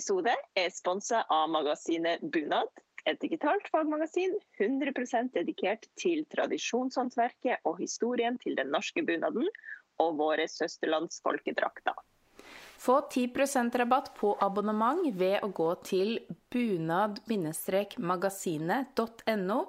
Episode er sponsa av magasinet Bunad, et digitalt fagmagasin 100% dedikert til tradisjonshåndverket og historien til den norske bunaden og våre søsterlands. Få 10% rabatt på abonnement ved å gå til bunad-magasinet.no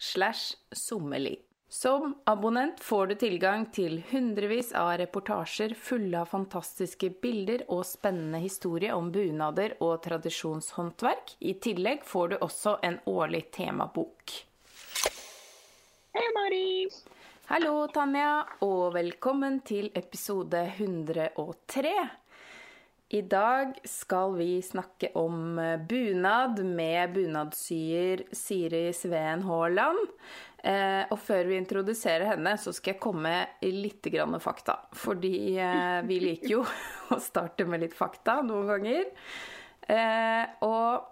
slash sommerli. Som abonnent får du tilgang til hundrevis av reportasjer fulle av fantastiske bilder og spennende historier om bunader og tradisjonshåndverk. I tillegg får du også en årlig temabok. Hei, Mari! Hallo, Tanja, og velkommen til episode 103. I dag skal vi snakke om bunad med bunadssyer Siri Sveen Haaland. Eh, og før vi introduserer henne, så skal jeg komme med litt grann fakta. Fordi eh, vi liker jo å starte med litt fakta noen ganger. Eh, og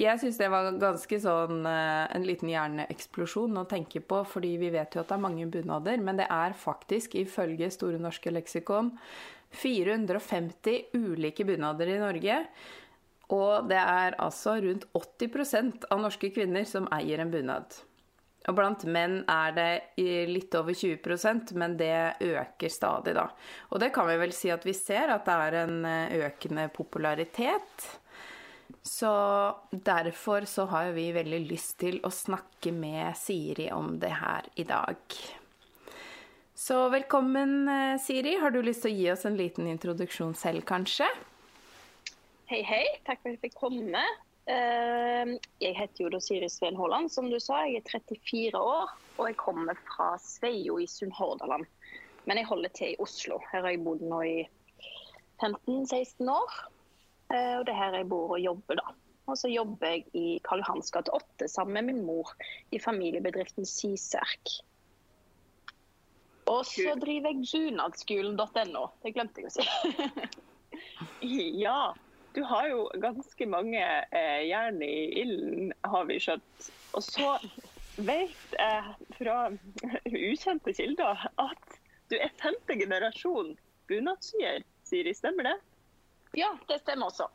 jeg syns det var ganske sånn eh, en liten hjerneeksplosjon å tenke på, fordi vi vet jo at det er mange bunader, men det er faktisk ifølge Store norske leksikon 450 ulike bunader i Norge. Og det er altså rundt 80% av norske kvinner som eier en bunad. Og blant menn er det litt over 20% men det øker stadig, da. Og det kan vi vel si at vi ser, at det er en eh, økende popularitet. Så derfor så har vi veldig lyst til å snakke med Siri om det her i dag. Så velkommen, eh, Siri. Har du lyst til å gi oss en liten introduksjon selv, kanskje? Hei, hei. Takk for at jeg fikk komme. Ehm, jeg heter jo da Siri Sveen Haaland, som du sa. Jeg er 34 år, og jeg kommer fra Sveio i Sunnhordaland. Men jeg holder til i Oslo. Her har jeg bodd nå i 15-16 år. Eh, og det er her jeg bor og jobber, da. Og så jobber jeg i Karl Johans gate 8 sammen med min mor i familiebedriften Siserk. Og så driver jeg bunadskolen.no. Det glemte jeg å si. ja, du har jo ganske mange eh, jern i ilden, har vi skjønt. Og så vet jeg fra ukjente kilder at du er femte generasjon bunadssyer. Siri, stemmer det? Ja, det stemmer også.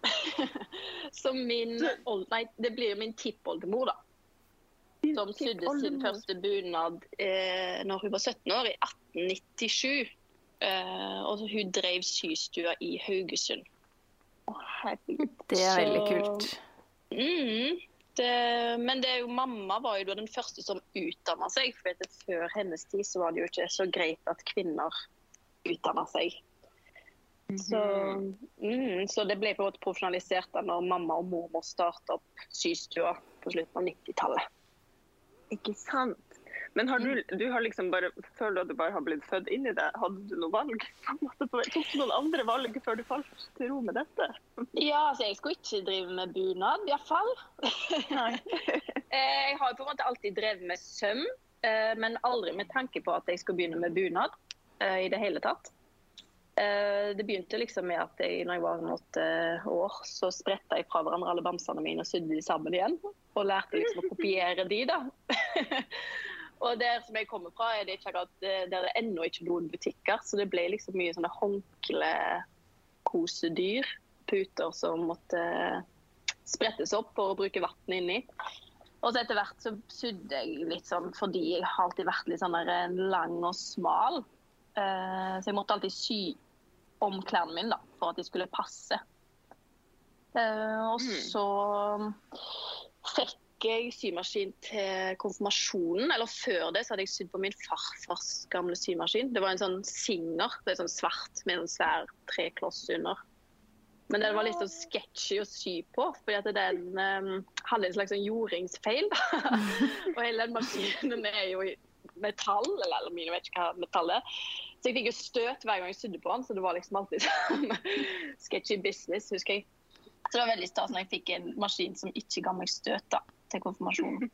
Så min Nei, det blir min tippoldemor, da. Som sydde sin første bunad eh, når hun var 17 år, i 1897. Eh, og hun drev systua i Haugesund herregud. Det er veldig kult. Mm, det, men det er jo, mamma var jo den første som utdanna seg. For før hennes tid så var det jo ikke så greit at kvinner utdanna seg. Mm -hmm. så, mm, så, det ble på en måte profesjonalisert da når mamma og mormor starta opp systua på slutten av 90-tallet. Ikke sant. Men har du, du har liksom bare, føler du at du bare har blitt født inn i det? Hadde du noe valg? Tok du noen andre valg før du falt til ro med dette? Ja, altså jeg skulle ikke drive med bunad, iallfall. Eh, jeg har på en måte alltid drevet med søm, eh, men aldri med tanke på at jeg skulle begynne med bunad eh, i det hele tatt. Det begynte liksom med at jeg, når jeg var åtte år, så spretta jeg fra hverandre alle bamsene mine og sydde de sammen igjen. Og lærte liksom å kopiere de, da. Og der som jeg kommer fra, er det ikke akkurat der det ennå ikke noen butikker. Så det ble liksom mye sånne håndklekosedyr. Puter som måtte sprettes opp for å bruke vann inni. Og så etter hvert så sydde jeg litt sånn fordi jeg har alltid vært litt sånn der lang og smal. Eh, så jeg måtte alltid sy om klærne mine da, for at de skulle passe. Eh, og mm. så fikk jeg symaskin til konfirmasjonen. Eller før det så hadde jeg sydd på min farfars gamle symaskin. Det var en sånn Singer, det er sånn svart med en svær trekloss under. Men den var litt sånn sketchy å sy på, fordi at den um, hadde en slags sånn jordingsfeil. og hele den maskinen er jo i metall, eller aluminium, vet ikke hva metall er. Så jeg fikk jo støt hver gang jeg sydde på den, så det var liksom alltid sånn sketchy business, husker jeg. Så det var veldig stas når jeg fikk en maskin som ikke ga meg støt. da til konfirmasjonen.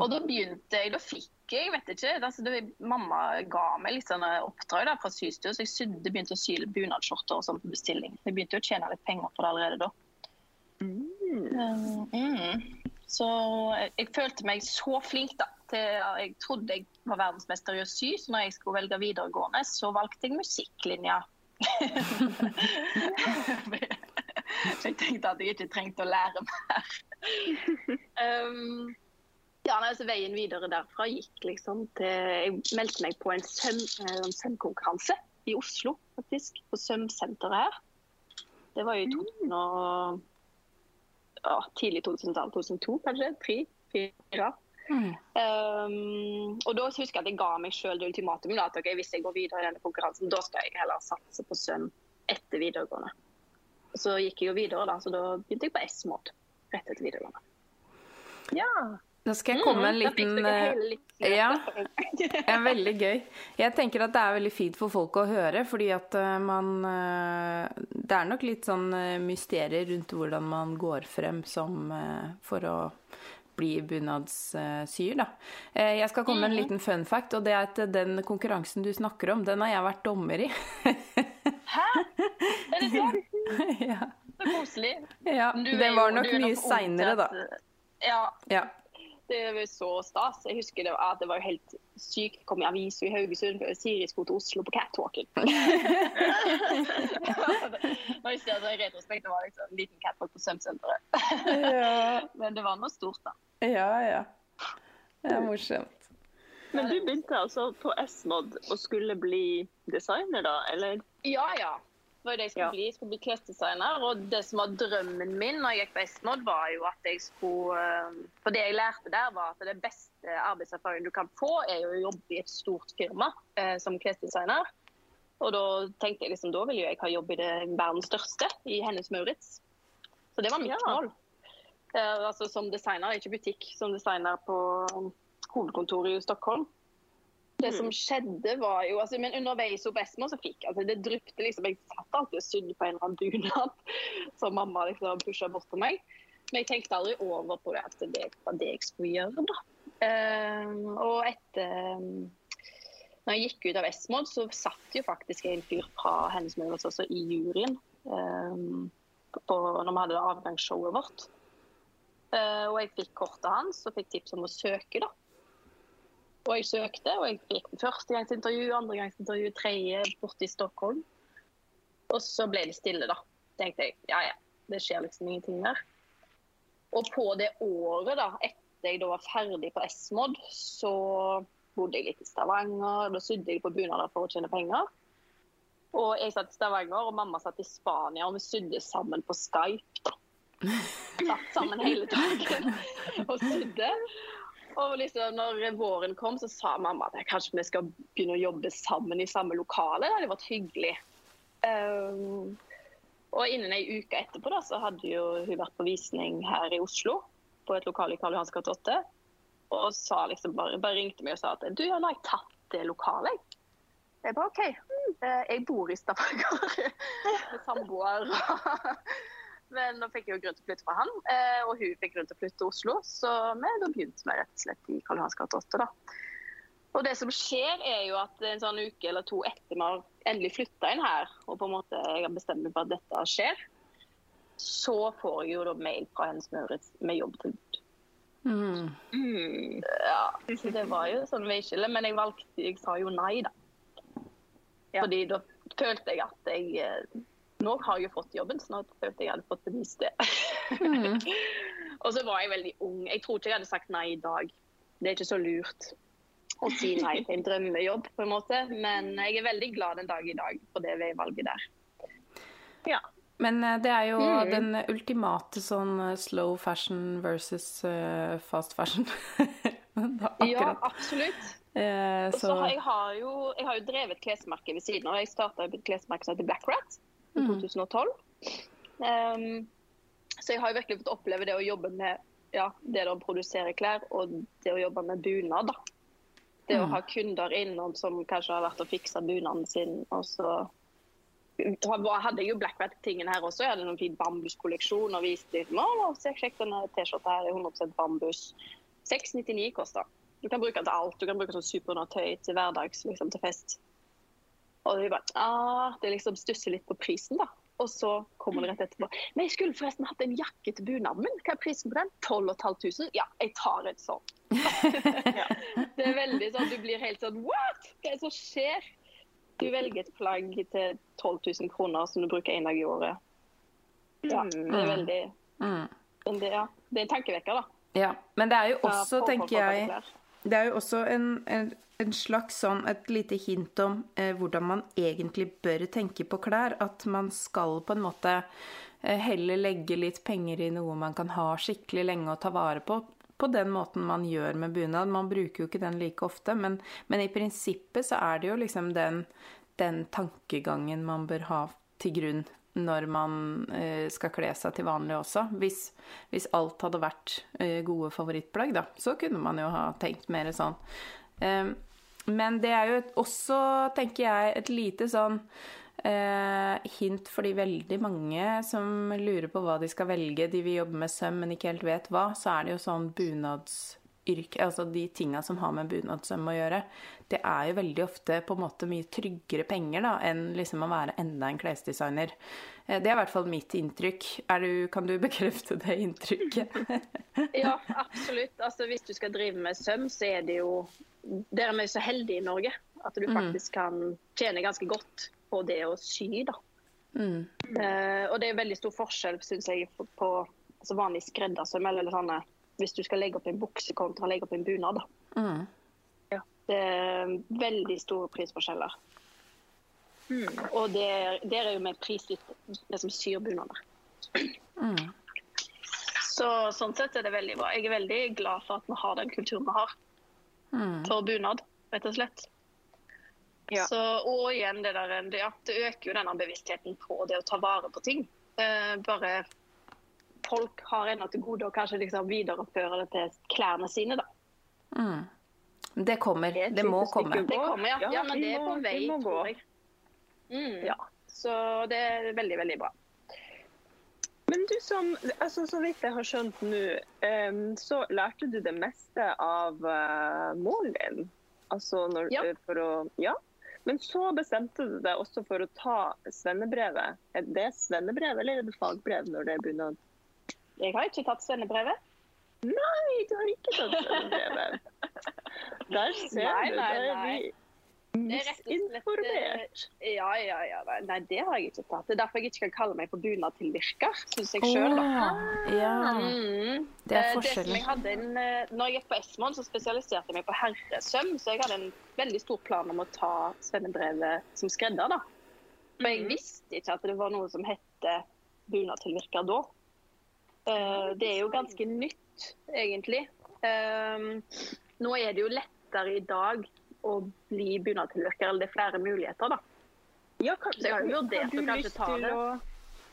Og da begynte jeg, da fikk jeg, vet ikke altså det, Mamma ga meg litt sånne oppdrag da, fra systue, så jeg sydde, begynte å sy bunadsskjorter og sånn på bestilling. Jeg begynte å tjene litt penger på det allerede da. Mm. Mm. Så jeg, jeg, følte meg så flink, da. Til, jeg trodde jeg var verdensmester i å sy, så når jeg skulle velge videregående, så valgte jeg musikklinja. Jeg tenkte at jeg ikke trengte å lære mer. um, ja, altså Veien videre derfra gikk liksom til Jeg meldte meg på en sømkonkurranse i Oslo, faktisk. På Sømsenteret her. Det var jo i 2000 og, ja, tidlig 2000-tall. 2002, kanskje? Tre? Fire? Mm. Um, og da husker jeg at jeg ga meg sjøl det ultimatumet at okay, hvis jeg går videre i denne konkurransen, da skal jeg heller satse på søm etter videregående. Så gikk jeg jo videre, da, så da begynte jeg på S-mod rett etter videregående. Ja. Nå skal jeg komme med en mm, liten eh, Ja, det er veldig gøy. Jeg tenker at det er veldig fint for folk å høre, fordi at eh, man eh, Det er nok litt sånn mysterier rundt hvordan man går frem som for å bli bunadssyer, da. Jeg skal komme med en mm. liten fun fact, og det er at den konkurransen du snakker om, den har jeg vært dommer i. Hæ? Er det sant? Ja. Så koselig. Ja, det var nok mye seinere, da. Ja. ja det var så stas. Jeg husker det, at det var helt sykt. Kom i avisa i Haugesund. Siri skulle til Oslo på catwalken. Nå husker jeg I retrospekt det var liksom en liten catwalk på svømmesenteret. ja. Men det var noe stort, da. Ja, ja. Det er morsomt. Men du begynte altså på S-mod og skulle bli designer, da? Eller? Ja, ja var det jeg skulle ja. bli. Jeg skulle bli klesdesigner. Og det som var drømmen min når jeg gikk på Estmod, var jo at jeg skulle eh, For det jeg lærte der, var at det beste arbeidserfaringen du kan få, er jo å jobbe i et stort firma eh, som klesdesigner. Og da tenkte jeg liksom, da ville jeg ha jobb i det verdens største, i Hennes Maurits. Så det var mitt ja. mål. Eh, altså som designer, ikke butikk. Som designer på hovedkontoret i Stockholm. Det som mm. skjedde var jo altså, Men underveis på Esmo så fikk altså, det dryppte liksom Jeg satt alltid og sydde på en eller annen bunad som mamma liksom pusha bort på meg. Men jeg tenkte aldri over på det at det var det jeg skulle gjøre, da. Uh, og etter um, når jeg gikk ut av Esmod, så satt jo faktisk en fyr fra Hennes Mødres også i juryen um, på, når vi hadde avgangsshowet vårt. Uh, og jeg fikk kortet hans og fikk tips om å søke, da. Og jeg søkte, og jeg fikk førstegangsintervju, andregangsintervju, tredje borte i Stockholm. Og så ble det stille, da. tenkte jeg ja ja, det skjer liksom ingenting der. Og på det året, da, etter jeg da var ferdig på S-mod, så bodde jeg litt i Stavanger. Da sydde jeg på bunader for å tjene penger. Og jeg satt i Stavanger, og mamma satt i Spania, og vi sydde sammen på Skype. Satt sammen hele dagen og sydde. Og liksom, når våren kom, så sa mamma at kanskje vi skal begynne å jobbe sammen i samme lokale. Det hadde vært hyggelig. Um, og innen ei uke etterpå da, så hadde jo hun vært på visning her i Oslo. På et lokal i Karl Johans gate 8. Og sa liksom bare, bare ringte meg og sa at du, nå har jeg tatt det lokalet. Jeg bare OK. Mm, jeg bor i Stavanger med samboer. Men nå fikk jeg jo grunn til å flytte fra han, eh, og hun fikk grunn til å flytte til Oslo. Så vi da begynte vi rett og slett i Karl Johans gate 8. da. Og det som skjer, er jo at en sånn uke eller to etter vi har endelig flytta inn her, og på en måte jeg har bestemt meg for at dette skjer, så får jeg jo da mail fra hennes Maurits med jobbtilbud. Mm. Mm. Ja, så det var jo sånn veiskille. Men jeg valgte, jeg sa jo nei, da. Ja. Fordi da følte jeg at jeg eh, nå har jeg jo fått jobben, så nå følte jeg hadde fått bevist det. Mm. og så var jeg veldig ung. Jeg tror ikke jeg hadde sagt nei i dag. Det er ikke så lurt å si nei til en drømmejobb, på en måte. Men jeg er veldig glad en dag i dag for det valget der. Ja. Men eh, det er jo mm. den ultimate sånn eh, slow fashion versus uh, fast fashion. ja, absolutt. Eh, så... så jeg, har jo, jeg har jo drevet klesmerke ved siden av. Jeg starta et klesmerke som heter Black Rat i 2012. Mm. Um, så jeg har virkelig fått oppleve det å jobbe med ja, det å produsere klær og det å jobbe med bunad. da. Det å ha kunder innom som kanskje har vært og fiksa bunaden sin. og så hadde jeg jo Blackbat-tingen her også. Jeg hadde en fin bambuskolleksjon og viste litt, å, se, sjekk denne T-skjorta her, er 100% bambus. 699 koster. Du kan bruke den til alt. Du kan bruke sånn som superundertøy til hverdags, liksom til fest. Og vi bare ah, Det liksom stusser litt på prisen, da. Og så kommer det rett etterpå. Men jeg skulle forresten hatt en jakke til bunaden min. Hva er prisen på den? 12 500? Ja, jeg tar en sånn. ja. Det er veldig sånn, Du blir helt sånn What? Hva er det som skjer? Du velger et plagg til 12 000 kroner som du bruker én dag i året. Ja, det er veldig Mm. det, ja, det er en tankevekker, da. Ja, men det er jo også, tenker jeg. Det er jo også en, en, en slags sånn et lite hint om eh, hvordan man egentlig bør tenke på klær. At man skal på en måte eh, heller legge litt penger i noe man kan ha skikkelig lenge og ta vare på. På den måten man gjør med bunad. Man bruker jo ikke den like ofte, men, men i prinsippet så er det jo liksom den, den tankegangen man bør ha til grunn når man eh, skal kle seg til vanlig også. Hvis, hvis alt hadde vært eh, gode favorittplagg, da, så kunne man jo ha tenkt mer sånn. Men det er jo også, tenker jeg, et lite sånn eh, hint for de veldig mange som lurer på hva de skal velge. De vil jobbe med søm, men ikke helt vet hva. Så er det jo sånn bunadsyrke, altså de tinga som har med bunadssøm å gjøre. Det er jo veldig ofte på en måte mye tryggere penger da, enn liksom å være enda en klesdesigner. Eh, Det er i hvert fall mitt inntrykk. Du, kan du bekrefte det inntrykket? Ja, absolutt. Altså, hvis du skal drive med søm, så er det jo Der er vi så heldige i Norge at du faktisk kan tjene ganske godt på det å sy. da. Mm. Uh, og det er veldig stor forskjell, syns jeg, på, på altså vanlig skreddersøm eller sånne Hvis du skal legge opp en bukse kontra legge opp en bunad. da. Mm. Det er veldig store prisforskjeller. Og der, der er jo vi prisgitt det som syr bunader. Mm. Så sånn sett er det veldig bra. Jeg er veldig glad for at vi har den kulturen vi har Mm. for bunad, rett og slett. Ja. Så, og igjen, det, der, det, ja, det øker jo denne bevisstheten på det å ta vare på ting. Eh, bare folk har ennå til gode å kanskje liksom videreføre det til klærne sine, da. Mm. Det kommer. Det Det må komme. Det kommer, ja. Ja, ja men det er på vei, tror jeg. Mm. Ja. Så det er veldig, veldig bra. Men du som, altså så vidt jeg har skjønt nå, så lærte du det meste av uh, moren din? Altså når, Ja. eh, for å, ja. Men så bestemte du deg også for å ta svennebrevet. Er det svennebrev eller er det fagbrev når det er bunad? Jeg har ikke tatt svennebrevet. Nei, du har ikke tatt svennebrevet. Der ser Nei, du. nei, Der er vi slett, misinformert. eh, Ja, ja, ja. Nei, det har jeg ikke tatt. Det er derfor jeg ikke kan kalle meg for bunadtilvirker, syns jeg sjøl. Oh, ja. Mm. Det er Eh, Det forskjellen. jeg hadde en, eh, når jeg gikk på Esmond, så spesialiserte jeg meg på herresøm. Så jeg hadde en veldig stor plan om å ta svennebrevet som skredder. da. For jeg visste ikke at det var noe som het bunadtilvirker da. Eh, Det er jo ganske nytt, egentlig. Eh, Nå er det jo lettere i dag å bli bunadtilvirker, eller det er flere muligheter, da. Ja, kan, Så jeg har jo vurdert å kanskje lyst ta til det. Å,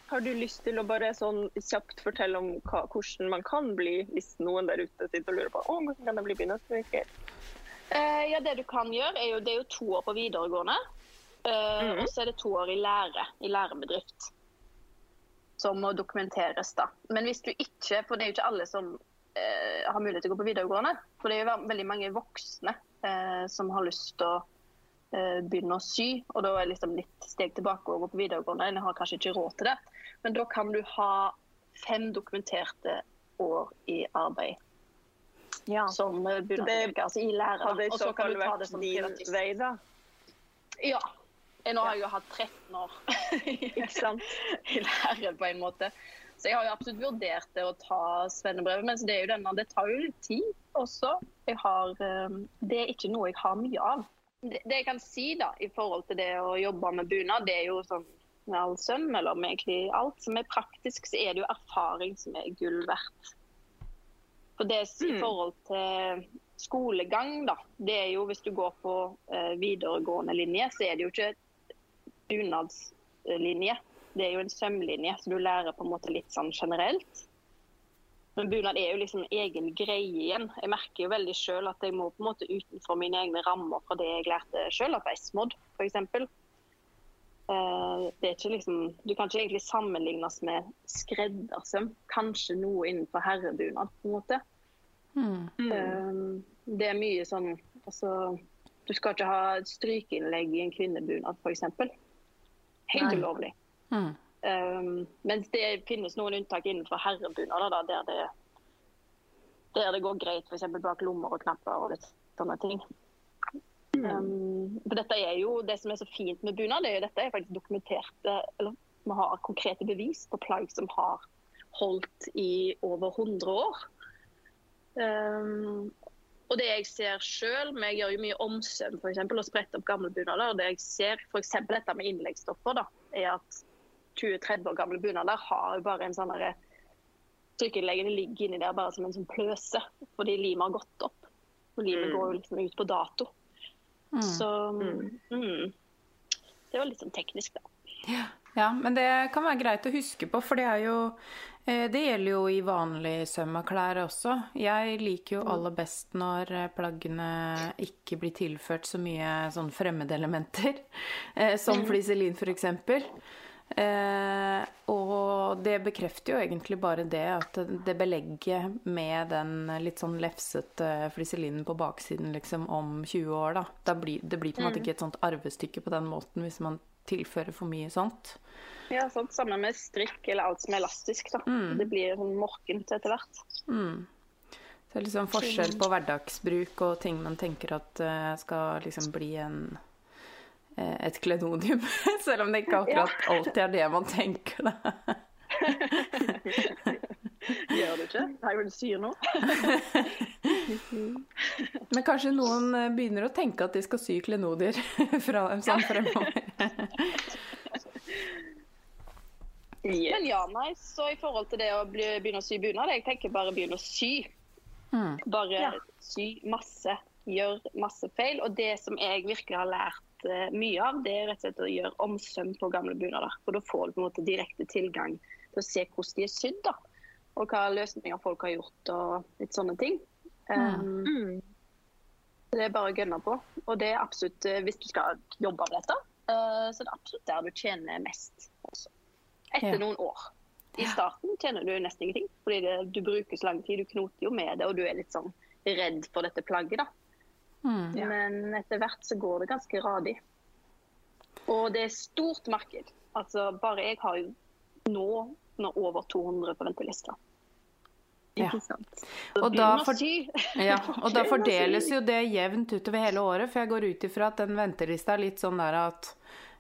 har du lyst til å bare sånn kjapt fortelle om hva, hvordan man kan bli, hvis noen der ute sitter og lurer på om hvordan kan jeg bli bunadtilvirker? Uh, ja, det du kan gjøre, er jo, det er jo to år på videregående. Uh, mm -hmm. Og så er det to år i lære, i lærebedrift. Som må dokumenteres, da. Men hvis du ikke, for det er jo ikke alle som eh, har mulighet til å gå på videregående. For det er jo veldig mange voksne eh, som har lyst til å eh, begynne å sy. Og da er det liksom litt steg tilbake å gå på videregående. En har kanskje ikke råd til det. Men da kan du ha fem dokumenterte år i arbeid Ja. som å bunadtilvirker, altså i lære. Og så kan du ta det som privatist. vei, da. Ja. Nå har jeg jo hatt 13 år i lære, på en måte. Så jeg har jo absolutt vurdert det å ta svennebrevet, men det, er jo denne, det tar jo litt tid også. Jeg har, eh, det er ikke noe jeg har mye av. Det, det jeg kan si da, i forhold til det å jobbe med bunad, det er jo sånn med all søm, eller med egentlig alt som er praktisk, så er det jo erfaring som er gull verdt. For det i Mm. forhold til skolegang, da, det er jo hvis du går på eh, videregående linje, så er det jo ikke bunadslinje. Det er jo en sømlinje, så du lærer på en måte litt sånn generelt. Men bunad er jo liksom en egen greie igjen. Jeg merker jo veldig sjøl at jeg må på en måte utenfor mine egne rammer fra det jeg lærte sjøl, er smådd, f.eks. Uh, det er ikke liksom, du kan ikke egentlig sammenlignes med skreddersøm. Kanskje noe innenfor herrebunad, på en måte. Mm. Eh, det er mye sånn altså, Du skal ikke ha strykeinnlegg i en kvinnebunad, f.eks. Helt Nei. ulovlig. Mm. Um, mens det finnes noen unntak innenfor herrebunader, der, det, der det går greit f.eks. bak lommer og knapper og litt sånne ting. Um, for dette er jo, Det som er så fint med bunad, det er jo dette er faktisk dokumenterte eller vi har konkrete bevis på plagg som har holdt i over 100 år. Um, og det jeg ser sjøl, jeg gjør jo mye omsøm for eksempel, og spretter opp gamle bunader. Det jeg ser f.eks. dette med innleggsstoffer, da, er at 20-30 år gamle bunader har jo bare en sånn Trykkeleggene ligger inni der bare som en sånn pløse, fordi limet har gått opp. Og limet mm. går jo liksom ut på dato. Mm. Så mm. mm. Det var litt sånn teknisk, da. Ja. ja, men det kan være greit å huske på, for det er jo eh, det gjelder jo i vanlig søm av klær også. Jeg liker jo mm. aller best når eh, plaggene ikke blir tilført så mye sånn fremmedelementer, eh, som mm. fliselin f.eks. Eh, og det bekrefter jo egentlig bare det at det belegget med den litt sånn lefsete fliselinen på baksiden liksom om 20 år, da, da blir, Det blir på en måte mm. ikke et sånt arvestykke på den måten hvis man tilfører for mye sånt. Ja, sant. sammen med strikk eller alt som er elastisk. da. Mm. Det blir sånn morkent etter hvert. Mm. Så det er liksom forskjell på hverdagsbruk og ting man tenker at uh, skal liksom bli en Eh, et klenodium. Selv om det ikke akkurat ja. alltid er det man tenker, da. Gjør du ikke? Hva er det du sier nå? Men kanskje noen eh, begynner å tenke at de skal sy klenodier fra sånn fremover. Yes. Men ja, nei, så i forhold til det å begynne å sy bunad, jeg tenker bare begynne å sy. Mm. Bare ja. sy masse. Gjør masse feil. Og det som jeg virkelig har lært uh, mye av, det er rett og slett å gjøre omsøm på gamle bunader. For da får du på en måte direkte tilgang til å se hvordan de er sydd, da. Og hva løsninger folk har gjort og litt sånne ting. Um, mm. Det er bare å gønne på. Og det er absolutt, eh, hvis du skal jobbe med dette, uh, så det er absolutt der du tjener mest. Også. Etter ja. noen år. I starten tjener du nesten ingenting, fordi det, du bruker så lang tid. Du knoter jo med det, og du er litt sånn redd for dette plagget. da. Mm, ja. Men etter hvert så går det ganske radig. Og det er stort marked. Altså bare jeg har jo nå, nå over 200 på ventelista. Ja. Og, da, for, ja, og da fordeles jo det jevnt utover hele året, for jeg går ut ifra at den ventelista er litt sånn der at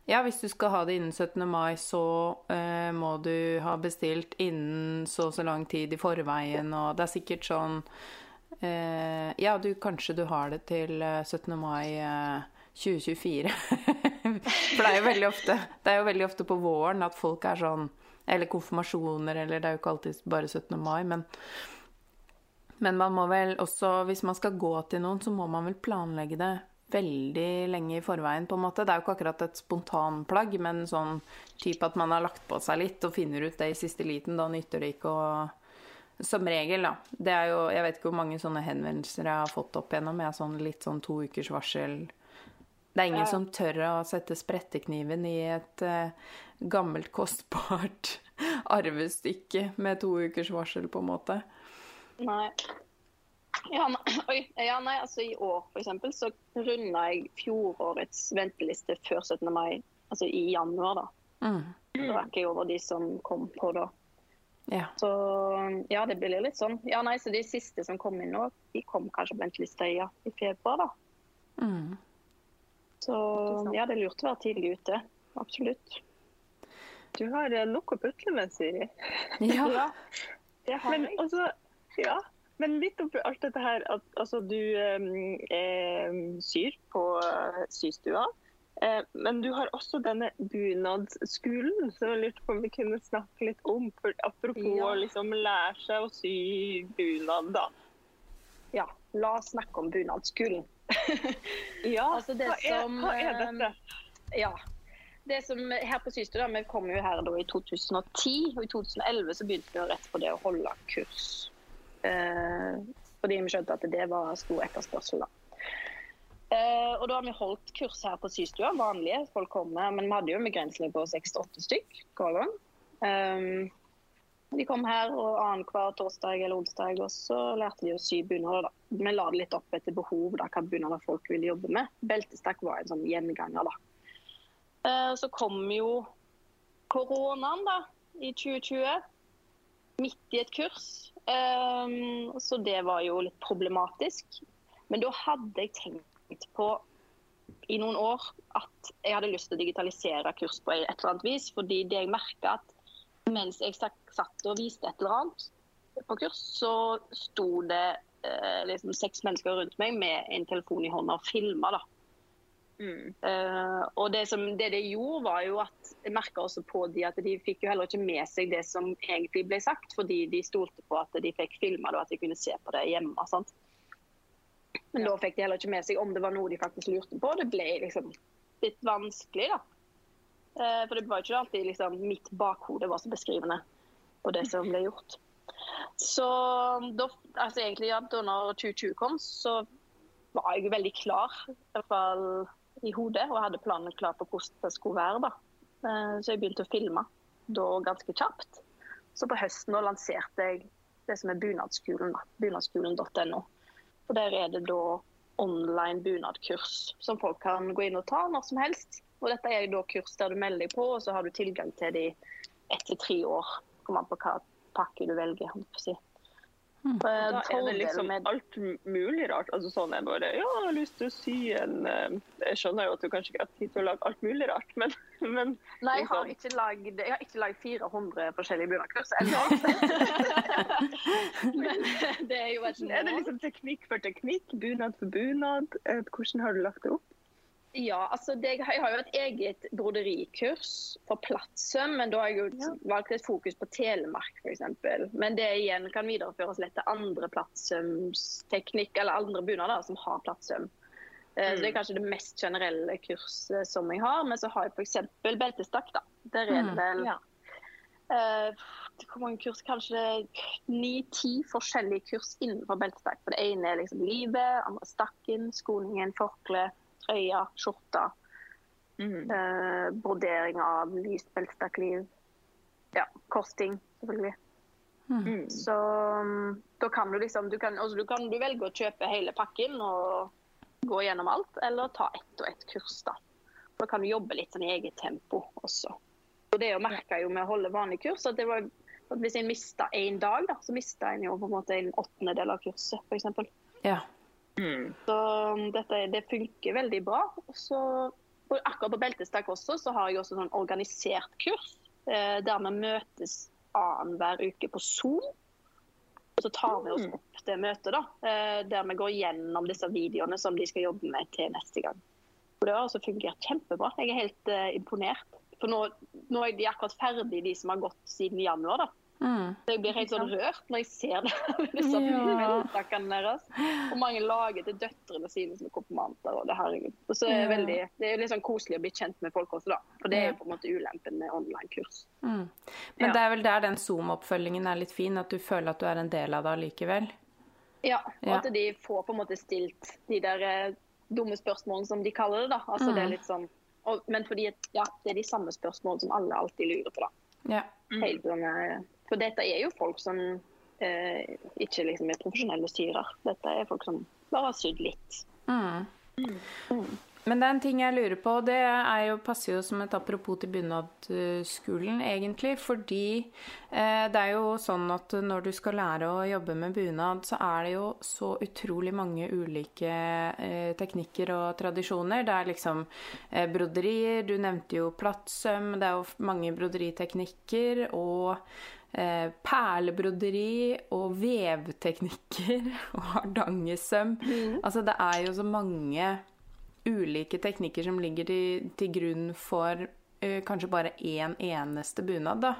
ja, hvis du skal ha det innen 17. mai, så uh, må du ha bestilt innen så og så lang tid i forveien, og det er sikkert sånn uh, ja, du, kanskje du har det til 17. Eh, mai uh, 2024. For det er jo veldig ofte Det er jo veldig ofte på våren at folk er sånn Eller konfirmasjoner, eller det er jo ikke alltid bare 17. mai, men men man må vel også, hvis man skal gå til noen, så må man vel planlegge det veldig lenge i forveien, på en måte. Det er jo ikke akkurat et spontanplagg, men sånn type at man har lagt på seg litt og finner ut det i siste liten. Da nytter det ikke å som regel, da. Det er jo Jeg vet ikke hvor mange sånne henvendelser jeg har fått opp igjennom. Jeg har sånn litt sånn to ukers varsel. Det er ingen som tør å sette sprettekniven i et uh, gammelt, kostbart arvestykke med to ukers varsel, på en måte. Nei. Ja, oi, ja, nei, altså I år for eksempel, så runda jeg fjorårets venteliste før 17. mai, altså i januar. da. Mm. Da rakk jeg over de som kom på da. Ja. Så ja, det blir litt sånn. Ja, nei, så De siste som kom inn nå, de kom kanskje på ventelista ja, i februar. da. Mm. Så ja, det er lurt å være tidlig ute. Absolutt. Du har eh, nok å putle med, Siri. Ja, ja det har men. Også, ja, men litt oppi alt dette her at altså, du eh, syr på uh, systua. Eh, men du har også denne bunadsskolen, som jeg lurte på om vi kunne snakke litt om. For apropos ja. å liksom lære seg å sy bunad, da. Ja, la oss snakke om bunadsskolen. ja, altså hva, er, som, hva, er, dette? Eh, ja, det som her på Systua, Vi kom jo her da i 2010, og i 2011 så begynte vi rett på det å holde kurs. Eh, fordi vi skjønte at det var stor etterspørsel. da. Uh, og da har vi holdt kurs her på systua, vanlige folk kommer. Men vi hadde jo en begrensning på 6-8 stykk hver gang. Um, de kom her og annenhver torsdag eller onsdag, og så lærte de å sy bunader. Vi la det litt opp etter behov, da, hva bunader folk ville jobbe med. Beltestakk var en sånn gjenganger, da. Uh, så kom jo koronaen da, i 2020, midt i et kurs. Um, så det var jo litt problematisk. Men da hadde jeg tenkt på i noen år at jeg hadde lyst til å digitalisere kurs på et eller annet vis. Fordi det jeg merka at mens jeg satt og viste et eller annet på kurs, så sto det eh, liksom seks mennesker rundt meg med en telefon i hånda og filma. Mm. Uh, og det, som, det de gjorde, var jo at jeg merka også på de at de fikk jo heller ikke med seg det som egentlig ble sagt, fordi de stolte på at de fikk filma det og at de kunne se på det hjemme. Sant? Men da fikk de heller ikke med seg om det var noe de faktisk lurte på. Det ble liksom litt vanskelig, da. Uh, for det var ikke alltid liksom, mitt bakhode var så beskrivende på det som ble gjort. Så da, altså egentlig, ja, da når 2020 kom, så var jeg veldig klar. I hvert fall i hodet og hadde planen klar på hvordan det skulle være. da. Eh, så jeg begynte å filme da ganske kjapt. Så på høsten da lanserte jeg det som er Bunadsskolen, bunadsskolen.no. Og Der er det da online bunadkurs som folk kan gå inn og ta når som helst. Og Dette er da kurs der du melder deg på, og så har du tilgang til de etter tre år. Kommer an på hva pakke du velger. Si. Mm. Da er det liksom alt mulig rart. Altså sånn er bare Ja, jeg har lyst til å sy en eh, Jeg skjønner jo at du kanskje ikke har tid til å lage alt mulig rart, men, men Nei, jeg har liksom- ikke lagd Jeg har ikke lagd 400 forskjellige bunadkurs ennå. men det er jo et Er det liksom teknikk for teknikk? Bunad for bunad? Eh, hvordan har du lagt det opp? Ja, altså det, jeg har jo et eget broderikurs for plattsøm, men da har jeg jo ja. valgt et fokus på Telemark f.eks. Men det igjen kan videreføres lett til andre plattsømsteknikk, eller andre bunader som har plattsøm. Mm. Så Det er mm. kanskje det mest generelle kurset som jeg har. Men så har jeg f.eks. beltestakk. da. Der er det mm. vel ja. uh, hvor mange kurs? Kanskje ni-ti forskjellige kurs innenfor beltestakk. For det ene er liksom livet, andre stakken, skoningen, forkle trøya, skjorte. Mm. Eh, brodering av lyst beltestakkliv. Ja, korsting, selvfølgelig. Mm. mm. Så um, da kan du liksom du kan, altså, du kan du velge å kjøpe hele pakken og gå gjennom alt, eller ta ett og ett kurs. Da Da kan du jobbe litt sånn i eget tempo også. Og Det merka jo med å holde vanlig kurs, at, det var, at hvis en mista én dag, da, så mista en jo på en måte en åttendedel av kurset, f.eks. Ja. Mm. Så um, dette, det funker veldig bra. Så, akkurat på beltestakk også, så har jeg også sånn organisert kurs. Eh, der vi møtes annenhver uke på Zoom. Og så tar vi oss mm. opp det møtet, da, eh, der vi går gjennom disse videoene som de skal jobbe med til neste gang. Og Det har også fungert kjempebra. Jeg er helt eh, imponert. For nå, nå, er de akkurat ferdig, de som har gått siden januar. da. Mm. Så jeg blir helt sånn rørt når jeg ser det. disse ja. deres. Og mange lager til døtrene sine som konfirmanter. Og det, og så er det, veldig, det er litt sånn koselig å bli kjent med folk også, da. For det er jo på en måte ulempen med online-kurs. Mm. Men ja. det er vel der den Zoom-oppfølgingen er litt fin, at du føler at du er en del av det allikevel? Ja, og at de får på en måte stilt de der eh, dumme spørsmålene som de kaller det, da. Altså mm. det er litt sånn og, Men fordi ja, det er de samme spørsmålene som alle alltid lurer på, da. Ja. Helt sånn eh, for dette er jo folk som eh, ikke liksom er profesjonelle styrer. Dette er folk som bare har sydd litt. Mm. Mm. Men det er en ting jeg lurer på, det jo, passer jo som et apropos til bunadsskolen, egentlig. Fordi eh, det er jo sånn at når du skal lære å jobbe med bunad, så er det jo så utrolig mange ulike eh, teknikker og tradisjoner. Det er liksom eh, broderier, du nevnte jo plattsøm, det er jo mange broderiteknikker. og eh, perlebroderi og vevteknikker og hardangersøm. Mm. Altså det er jo så mange ulike teknikker som ligger til, til grunn for eh, kanskje bare én en eneste bunad, da.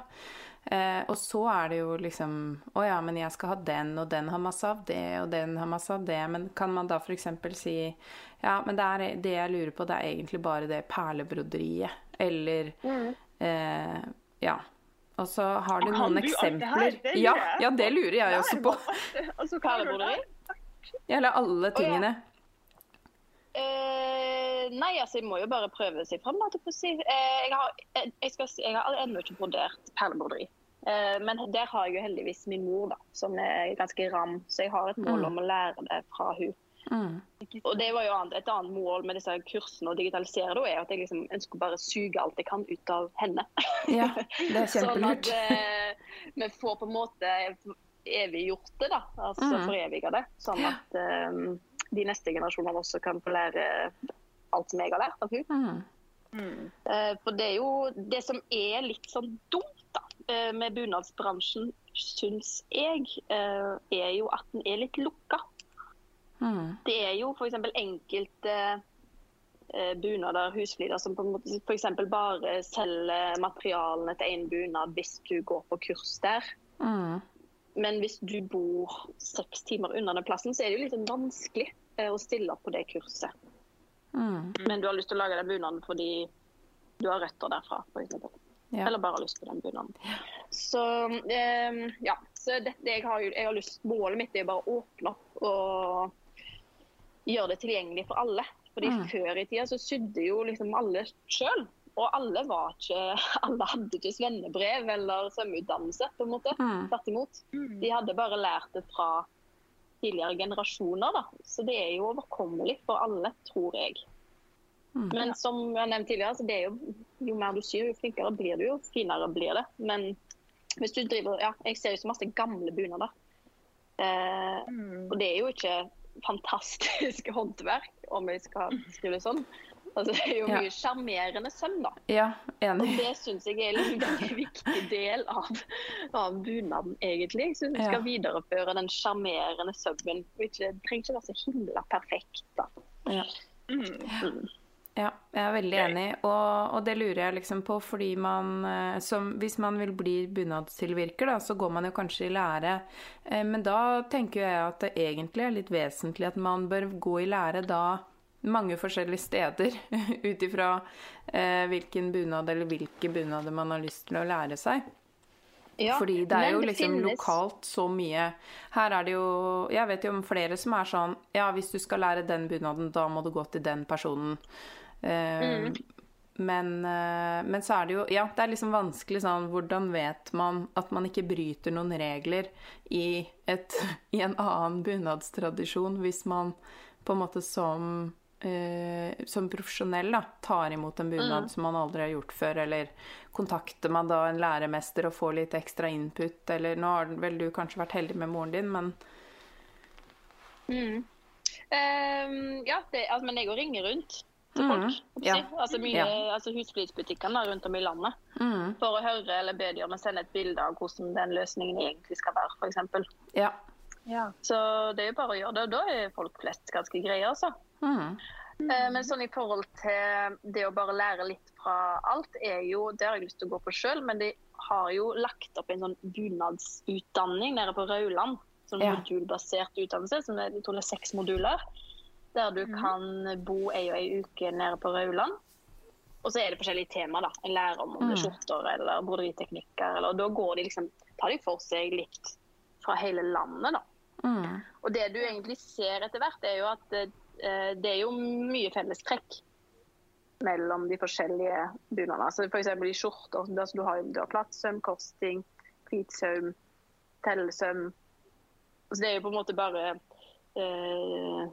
Eh, og så er det jo liksom Å ja, men jeg skal ha den, og den har masse av det, og den har masse av det. Men kan man da f.eks. si Ja, men det, er, det jeg lurer på, det er egentlig bare det perlebroderiet. Eller mm. eh, Ja. Og så har du noen eksempler. Ja, ja, det lurer jeg også på. Altså, Perlebroderi? Eller alle tingene. Uh, nei, altså jeg må jo bare prøve seg fram. Uh, jeg har, jeg, skal, jeg har ennå ikke brodert perlebroderi. Uh, men der har jeg jo heldigvis min mor, da, som er ganske ram. Så jeg har et mål mm. om å lære det fra hun. Mm. Og det var jo Et annet mål med disse kursene å digitalisere da, er at jeg liksom ønsker bare suge alt jeg kan ut av henne. Ja, det er kjempelurt. sånn at eh, vi får på en måte eviggjort det, da. Altså mm. foreviga det. Sånn at eh, de neste generasjonene også kan få lære alt som jeg har lært av henne. Mm. Mm. Eh, For det er jo det som er litt sånn dumt da, med bunadsbransjen, syns jeg, er jo at den er litt lukka. Mm. Det er jo f.eks. enkelte eh, bunader, husflider, som på en f.eks. bare selger materialene til én bunad hvis du går på kurs der. Mm. Men hvis du bor seks timer unna den plassen, så er det jo litt vanskelig eh, å stille opp på det kurset. Mm. Men du har lyst til å lage den bunaden fordi du har røtter derfra, f.eks. Ja. Eller bare har lyst på den bunaden. Så eh, ja. Så dette, jeg har jeg har lyst, målet mitt er bare å åpne opp og gjøre det tilgjengelig for alle. Fordi Mm. Før i tida så sydde jo liksom alle sjøl. Og alle var ikke Alle hadde ikke svennebrev eller svømmeutdannelse, på en måte. Mm. Tvert imot. De hadde bare lært det fra tidligere generasjoner, da. Så det er jo overkommelig for alle, tror jeg. Mm. Men som jeg nevnte nevnt tidligere, så det er jo, jo mer du syr, jo flinkere blir du, jo finere blir det. Men hvis du driver Ja, jeg ser jo så masse gamle bunader. Eh, Mm. og det er jo ikke fantastisk håndverk, om jeg skal skrive det sånn. Altså, det er jo mye sjarmerende søm, da. Ja, enig. Og det syns jeg er en veldig viktig del av, av bunaden, egentlig. Så du Ja. skal videreføre den sjarmerende sømmen. Det trenger ikke være så himla perfekt, da. Ja. Mm. Ja, jeg er veldig enig, og, og det lurer jeg liksom på fordi man eh, som, Hvis man vil bli bunadstilvirker, da, så går man jo kanskje i lære. Eh, Men da tenker jeg at det egentlig er litt vesentlig at man bør gå i lære da mange forskjellige steder, ut ifra eh, hvilken bunad eller hvilke bunader man har lyst til å lære seg. Ja, Fordi det er jo jo liksom finnes- lokalt så mye Her er det jo Jeg vet jo om flere som er sånn Ja, hvis du skal lære den bunaden, da må du gå til den personen. Mm. men, eh, men så er det jo Ja, det er liksom vanskelig sånn Hvordan vet man at man ikke bryter noen regler i, et, i en annen bunadstradisjon hvis man på en måte som Uh, som profesjonell da, tar imot en bunad Mm. som man aldri har gjort før, eller kontakter man da en læremester og får litt ekstra input, eller nå har vel du kanskje vært heldig med moren din, men Mm. um, ja, det, altså, men jeg går ringer rundt til Mhm, folk. å ja. Altså, mye, Ja. altså husflidsbutikkene rundt om i landet. mm, For å høre eller be dem om å sende et bilde av hvordan den løsningen egentlig skal være, f.eks. ja. Ja. Så det er jo bare å gjøre det. Og da er folk flest ganske greie, altså. Mm, Eh, Men sånn i forhold til det å bare lære litt fra alt, er jo Det har jeg lyst til å gå på sjøl, men de har jo lagt opp en sånn bunadsutdanning nede på Rauland. Sånn Ja. modulbasert utdannelse, som er, jeg tror det er seks moduler. Der du kan bo ei og ei uke nede på Rauland. Og så er det forskjellige temaer. da. En lærer om om det er Mm. skjorter eller broderiteknikker. Eller, og da går de liksom, tar de for seg litt fra hele landet, da. mm, Og det du egentlig ser etter hvert, er jo at eh, det er jo mye fellestrekk mellom de forskjellige bunadene. Altså F.eks. i skjorter. Altså du har, du har plattsøm, korsting, pleatsaum, tellesøm. Altså det er jo på en måte bare eh,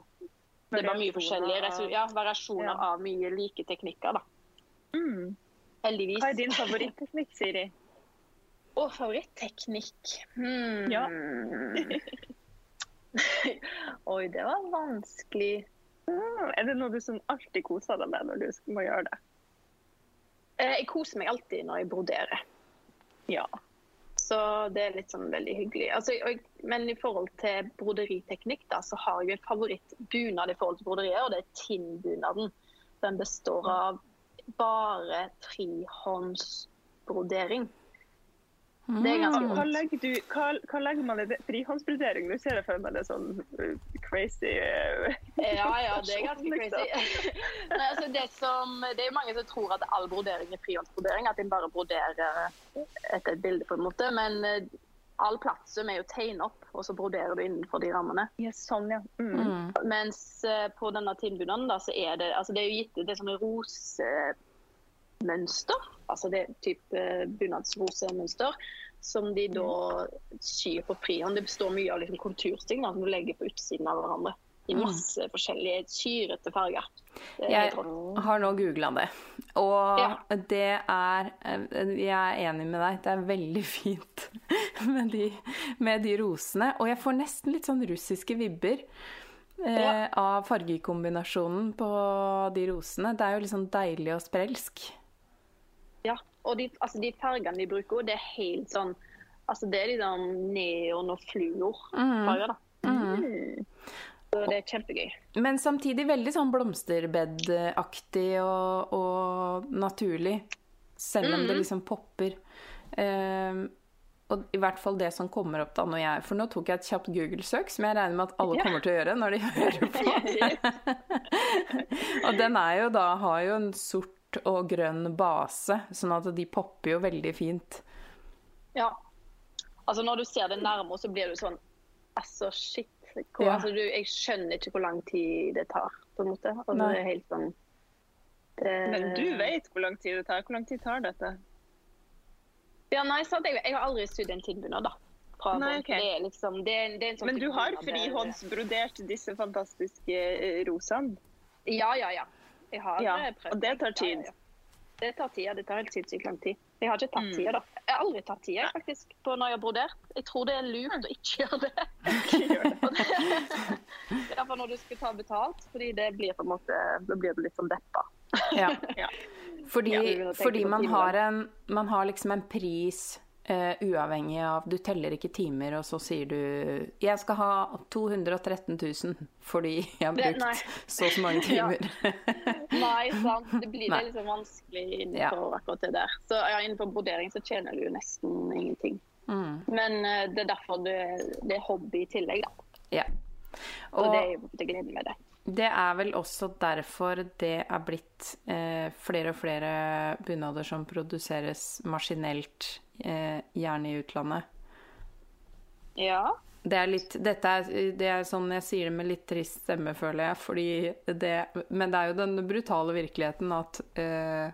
Det bare mye forskjellige ja, variasjoner Ja. av mye like teknikker, da. Mm. Heldigvis. Hva er din favoritteknikk, Siri? Å, favoritteknikk? Hmm. Ja. Oi, det var vanskelig. Mm. Er det noe du som alltid koser deg med når du må gjøre det? Eh, Jeg koser meg alltid når jeg broderer. Ja. Så det er litt sånn veldig hyggelig. Altså, og, men i forhold til broderiteknikk, da, så har jeg en favorittbunad i forhold til broderiet, og det er Tinn-bunaden. Den består av bare frihåndsbrodering. Det er ganske Hva, hva, vondt. legger du, hva, hva legger man i det? Frihåndsbrodering? Nå ser jeg for meg det sånn uh, crazy Ja, ja, det er ganske Liksom. crazy. Nei, altså det, som, det er mange som tror at all brodering er frihåndsbrodering, at en bare broderer etter et bilde, på en måte. Men eh, all plattsum er jo tegnet opp, og så broderer du innenfor de rammene. Ja, sånn, ja. Mm. mm, Mens eh, på denne tilbudene, da, så er det, altså det er jo gitt det er sånne rosemønster. Altså det er type eh, bunadsrosemønster. Som de da syr på frihånd. Det består mye av liksom kontursting da, som du legger på utsiden av hverandre. I Mm. masse forskjellige syrete farger. Er Jeg har nå googla det, og Ja. det er Jeg er enig med deg, det er veldig fint med de, med de rosene. Og jeg får nesten litt sånn russiske vibber. eh, av fargekombinasjonen på de rosene. Det er jo litt sånn deilig og sprelsk. Ja, og de, altså de fargene de bruker, det er helt sånn Altså det er liksom neon og fluorfarger, da. Mm. Så det er kjempegøy. Men samtidig veldig sånn blomsterbedaktig og, og naturlig. Selv om det Mhm. liksom popper. Ehm, og i hvert fall det som kommer opp da når jeg For nå tok jeg et kjapt Google-søk, som jeg regner med at alle kommer til å gjøre når de hører på. og den er jo da har jo en sort og grønn base, sånn at de popper jo veldig fint. Ja. Altså når du ser det nærmere, så blir du sånn Altså, shit. Hvor, Ja. altså, du, jeg skjønner ikke hvor lang tid det tar, på en måte. Altså, det er helt sånn det, Men du vet hvor lang tid det tar. Hvor lang tid tar dette? Ja, nei, sant. Jeg, jeg har aldri sydd en tilbunad, da. Nei, okay. Det er liksom det, er- det er sånn Men du har frihåndsbrodert disse fantastiske eh, rosene. Ja, ja, ja. Jeg har Ja, eh, prøvd. og det tar tid. Det tar tid. Det tar helt sinnssykt lang tid. Jeg har ikke tatt Mm. tida, da. Jeg har aldri tatt tida, faktisk, på når jeg har brodert. Jeg tror det er lurt å ikke gjøre det. Ikke gjør det. Iallfall når du skal ta betalt, fordi det blir på en måte Da blir du litt sånn deppa. Ja. Ja. Fordi, Ja, fordi man, har en, man har liksom en pris eh, uavhengig av Du teller ikke timer, og så sier du 'Jeg skal ha 213 000 fordi jeg har brukt det, så og så mange Ja. timer'. Nei, sant. Det blir Nei. det liksom vanskelig innenfor akkurat det der. Så ja, innenfor brodering så tjener du nesten ingenting. Mm, Men uh, det er derfor det, det er hobby i tillegg, da. ja. Og, Og det er jo det gleden med det. det er vel også derfor det er blitt eh, flere og flere bunader som produseres maskinelt, eh, gjerne i utlandet. Ja. Det er litt, dette er, det er sånn jeg sier det med litt trist stemme, føler jeg. Fordi det, men det er jo den brutale virkeligheten at uh,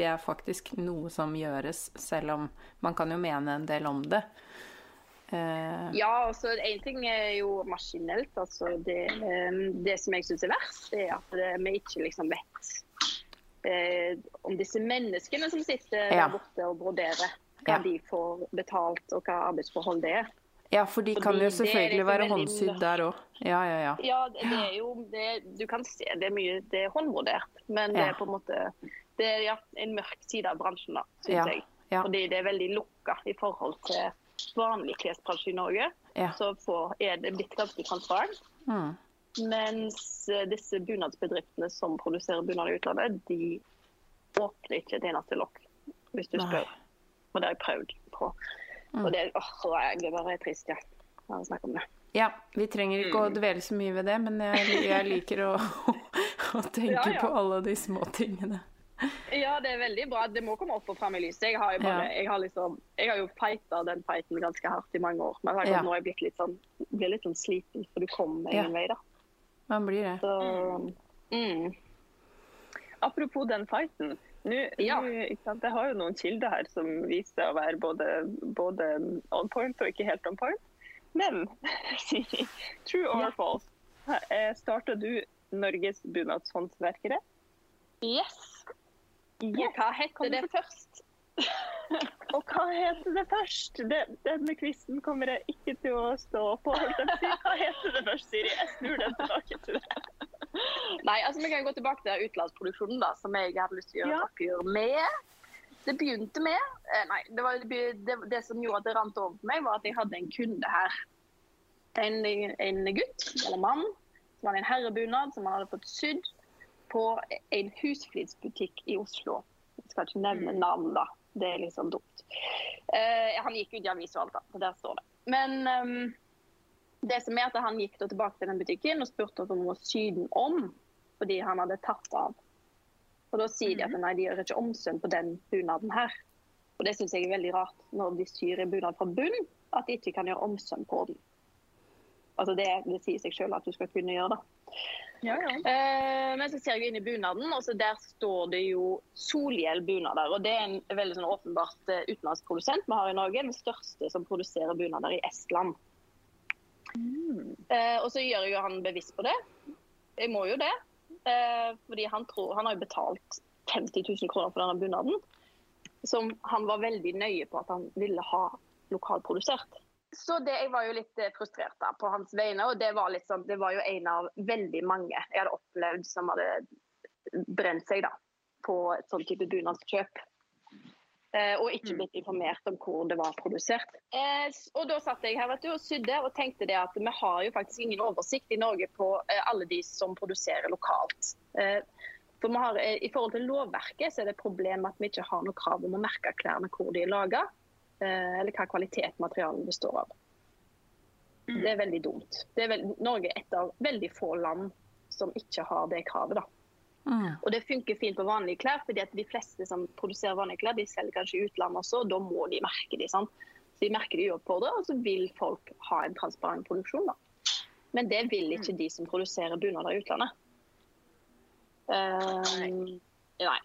det er faktisk noe som gjøres, selv om man kan jo mene en del om det. Uh, Ja, altså en ting er jo maskinelt. Altså det, um, det som jeg syns er verst, det er at det, vi ikke liksom vet uh, om disse menneskene som sitter Ja. der borte og broderer. Hva Ja. de får betalt, og hva arbeidsforhold det er. ja, for de kan jo selvfølgelig liksom være håndsydd der òg. Ja, ja, ja. Ja, det, det er jo det, Du kan se det er mye Det er håndvurdert, men det er på en måte Det er ja, en mørk side av bransjen, da, syns jeg. Fordi det er veldig lukka i forhold til vanlig klesbransje i Norge. Så får, er det blitt ganske transparent. Mm. Mens eh, disse bunadsbedriftene som produserer bunad i utlandet, de åpner ikke et eneste lokk, hvis du spør. Nei. Og det har jeg prøvd på. Mm. Og det, åh, er det bare trist, ja. Bare snakke om det. ja. Vi trenger ikke Mm. å dvele så mye ved det, men jeg, jeg liker å, å tenke Ja, ja. på alle de små tingene. Ja, det er veldig bra. Det må komme opp og fram i lyset. Jeg har jo, bare, Ja. jeg har liksom, jeg har jo fighta den fighten ganske hardt i mange år. Men akkurat Ja. nå er jeg blitt litt sånn, blir litt sånn sliten, for du kommer Ja. ingen vei, da. Man blir det. Så, mm. Apropos den fighten. Nå, Ja. nå? Jeg har jo noen kilder her som viser å være både, både on point og ikke helt on point. Men true or Ja. false? Starta du Norges bunadshåndverkere? Yes! Yes. Hva heter det først? Og hva heter det først? Det, denne quizen kommer jeg ikke til å stå på. Hva heter det først, Siri? Jeg snur den tilbake til deg. Nei, altså vi kan gå tilbake til utenlandsproduksjonen, da, som jeg hadde lyst til å gjøre Ja. oppgjør med. Det begynte med eh, Nei, det, var, det, det som gjorde at det rant over for meg, var at jeg hadde en kunde her. En, en gutt, eller mann, som hadde en herrebunad som han hadde fått sydd på en husflidsbutikk i Oslo. Jeg skal ikke nevne navn, da. Det er sånn dumt. Uh, han gikk ut i avis og alt, da. Så der står det. Men ehm, det som er at han gikk tilbake til den butikken og spurte om å sy den om, fordi han hadde tatt av. Og da sier de at nei, de gjør ikke omsøm på den bunaden her. Og det syns jeg er veldig rart, når de syr en bunad fra bunn, at de ikke kan gjøre omsøm på den. Altså det, det sier seg selv at du skal kunne gjøre det. Ja, ja. Eh, men så ser jeg inn i bunaden, og så der står det jo Solhjell bunader. Og det er en veldig sånn åpenbart eh, utenlandsk produsent vi har i Norge. Den største som produserer bunader i Estland. Eh, og så gjør jo han bevisst på det. Jeg må jo det. Eh, fordi han, tror, han har jo betalt 50 000 kroner for denne bunaden. Som han var veldig nøye på at han ville ha lokalprodusert. så det, jeg var jo litt eh, frustrert da på hans vegne. Og det var, sånn, det var jo en av veldig mange jeg hadde opplevd som hadde brent seg da, på et sånn type bunadskjøp. Eh, og ikke blitt informert om hvor det var produsert. Eh, og da satt jeg her vet du, og sydde og tenkte det at vi har jo faktisk ingen oversikt i Norge på eh, alle de som produserer lokalt. Eh, for vi har, I forhold til lovverket så er det et problem at vi ikke har noe krav om å merke klærne hvor de er laga, eh, eller hva kvalitet materialet består av. Det er veldig dumt. Det er veld Norge er et av veldig få land som ikke har det kravet. da. Mm. Og det funker fint på vanlige klær, fordi at de fleste som produserer vanlige klær, de selger kanskje i utlandet også, og da må de merke de, sant? Så de merker de uoppfordra, og så vil folk ha en transparent produksjon, da. Men det vil ikke de som produserer bunader i utlandet. Um, nei.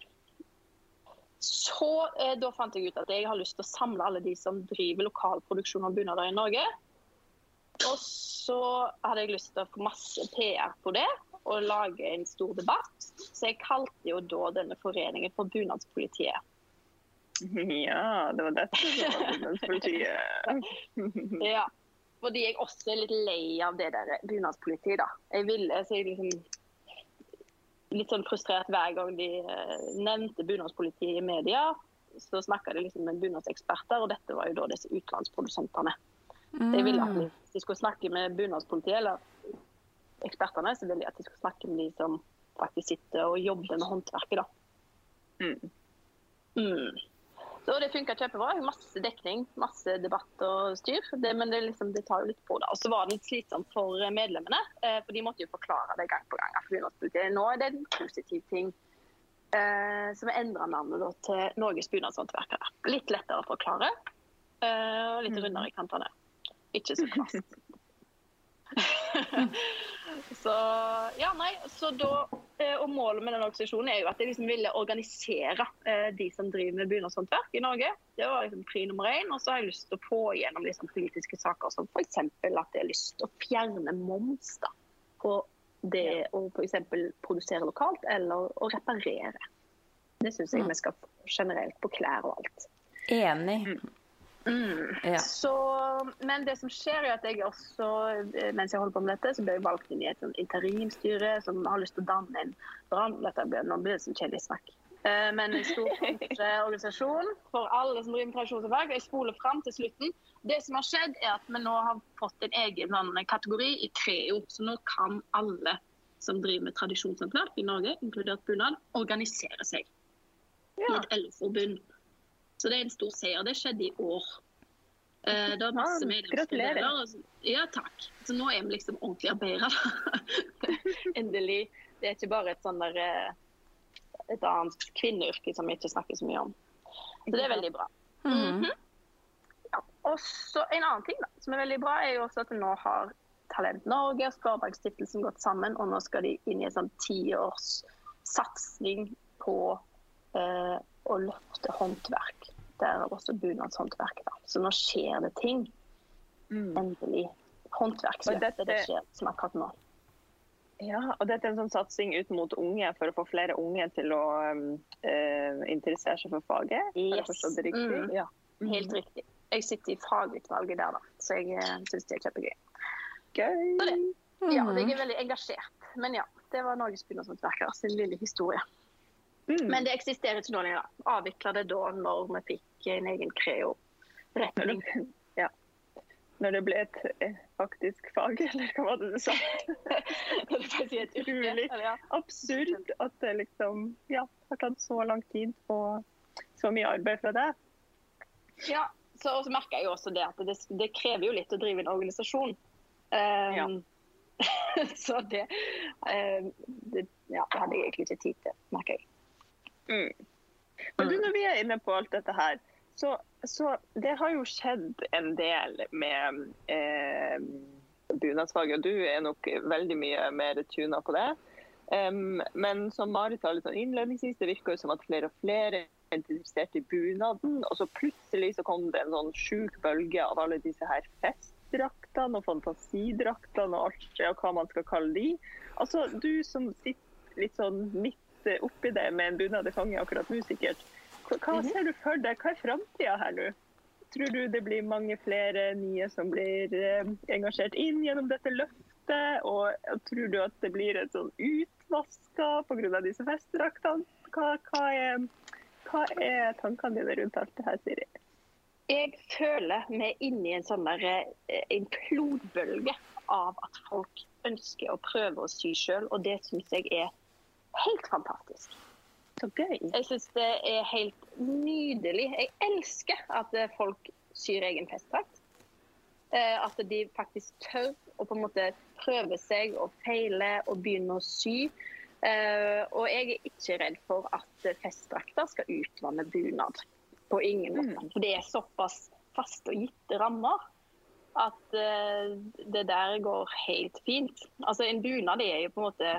Så eh, da fant jeg ut at jeg har lyst til å samle alle de som driver lokal produksjon av bunader i Norge. Og så hadde jeg lyst til å få masse PR på det og lage en stor debatt. Så jeg kalte jo da denne foreningen for Bunadspolitiet. Ja, det var dette som var bunadspolitiet. Ja. Fordi jeg også er litt lei av det der bunadspolitiet, da. Jeg ville, så jeg liksom Litt sånn frustrert hver gang de eh, nevnte bunadspolitiet i media. Så snakka de liksom med bunadseksperter, og dette var jo da disse utenlandsprodusentene. Mm. jeg ville at de, de skulle snakke med bunadspolitiet eller ekspertene, så ville jeg at de skulle snakke med de som faktisk sitter og jobber med håndverket, da. Mm. Mm. Så det funka kjempebra. Masse dekning, masse debatt og styr. Det, men det, liksom, det tar jo litt på det. Og så var det litt slitsomt for medlemmene, eh, for de måtte jo forklare det gang på gang. Nå er det en positiv ting. Eh, så vi endra navnet da, til Norges bunadshåndverkere. Litt lettere å forklare. Eh, og litt rundere i kantene. Ikke så kvast. så ja, nei, så da eh, Og målet med den organisasjonen er jo at jeg liksom ville organisere eh, de som driver med bunadshåndverk i Norge. Det var liksom pri nummer én. Og så har jeg lyst til å få igjennom liksom politiske saker som f.eks. at jeg har lyst til å fjerne moms da, på det å f.eks. produsere lokalt eller å reparere. Det syns jeg vi skal få generelt på klær og alt. Enig. Mm. Ja. Så, men det som skjer er at jeg også, eh, mens jeg holder på med dette, så ble jeg valgt inn i et sånn interimstyre som har lyst til å danne en brann... Nå blir det sånn kjedelig snakk. Eh, Men en stor organisasjon for alle som driver med tradisjonsarbeid. Jeg spoler fram til slutten. Det som har skjedd, er at vi nå har fått en egen kategori i Creo. Så nå kan alle som driver med tradisjonshåndverk i Norge, inkludert bunad, organisere seg i et LO-forbund. Så det er en stor seier. Det skjedde i år. Eh, Det var masse Ja, gratulerer. og så- Ja, takk. Så nå er vi liksom ordentlig arbeidere. Endelig. Det er ikke bare et sånn der eh, et annet kvinneyrke som vi ikke snakker så mye om. Så det er veldig bra. Mm. Ja. Og så En annen ting da, som er veldig bra, er jo også at nå har Talent Norge og Sparebankstiftelsen gått sammen, og nå skal de inn i en sånn tiårssatsing på eh, å løfte håndverk. er også bunadshåndverk. Så nå skjer det ting. Mm. Endelig. Og Håndverksløftet dette- det skjer som akkurat nå. Ja, og dette er en sånn satsing ut mot unge for å få flere unge til å um, eh, interessere seg for faget. Yes. For riktig? Mm. Ja. Helt riktig. Jeg sitter i fagutvalget der, da, så jeg uh, syns det er kjempegøy. Gøy. Det. Ja, Mm. jeg er veldig engasjert. Men ja, det var Norges bunadshåndverkere sin lille historie. Mm. Men det eksisterer ikke nå lenger. Avvikla det da når vi fikk en egen Creo-retning. ja. Når det ble et eh, faktisk fag, eller hva var det du sa? Det er et. Utrolig. Ja. Absurd at det liksom ja, har tatt så lang tid og så mye arbeid fra deg. Ja, så, så merker jeg jo også det at det, det krever jo litt å drive en organisasjon. Um, så det, um, det ja, det hadde jeg egentlig ikke tid til, merker jeg. Mm. Men du, når vi er inne på alt dette her, så, så det har jo skjedd en del med eh, bunadsfaget. Og du er nok veldig mye mer tuna på det. Um, men som Marit sa litt sånn innledningsvis, det virker jo som at flere og flere er interessert i bunaden. Og så plutselig så kom det en sånn sjuk bølge av alle disse her festdraktene og fantasidraktene og alt ja, hva man skal kalle de. Altså, du som sitter litt sånn midt oppi det med en bunad i fanget akkurat nå, sikkert. Hva, hva ser du for deg? Hva er framtida her nå? Tror du det blir mange flere nye som blir eh, engasjert inn gjennom dette løftet? Og tror du at det blir et sånn utvaska pga. disse festdraktene? Hva, hva, er, hva er tankene dine rundt alt det her, Siri? Jeg føler vi er inne i en sånn der, eh, en flodbølge av at folk ønsker å prøve å sy sjøl, og det syns jeg er helt fantastisk. Så gøy. Jeg syns det er helt nydelig. Jeg elsker at eh, folk syr egen festdrakt. Eh, At de faktisk tør å på en måte prøve seg og feile og begynne å sy. Eh, Og jeg er ikke redd for at festdrakter skal utvanne bunad. På ingen måte. For det er såpass faste og gitte rammer at det der går helt fint. Altså En bunad er jo på en måte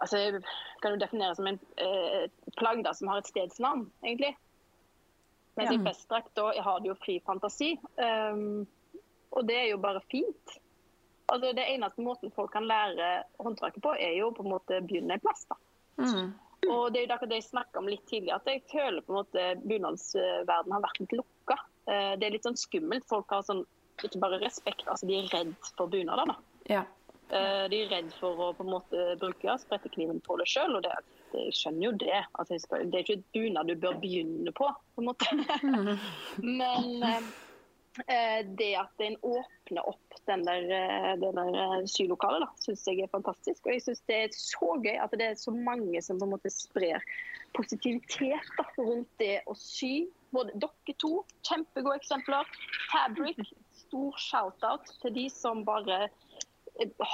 altså kan jo definere som en eh, plagg da, som har et stedsnavn, egentlig. Mens i festdrakt da har de jo fri fantasi. Um, og det er jo bare fint. Altså Det eneste måten folk kan lære håndverket på, er jo på en måte begynne en plass. da. Mm. Og det er jo akkurat det jeg snakka om litt tidligere, at jeg føler på en måte bunadsverdenen har vært litt lukka. Eh, Det er litt sånn skummelt. Folk har sånn ikke bare respekt, altså de er redd for bunader. da. Ja. Eh, De er redd for å på en måte bruke sprettekniven på det sjøl, og det, jeg skjønner jo det. Altså, det er ikke et bunad du bør begynne på, på en måte. Men eh, det at en åpner opp den der, eh, den der eh, sylokalet, da, syns jeg er fantastisk. Og jeg syns det er så gøy at det er så mange som på en måte sprer positivitet da, rundt det å sy. Både dere to, kjempegode eksempler. Fabric, stor shout-out til de som bare eh,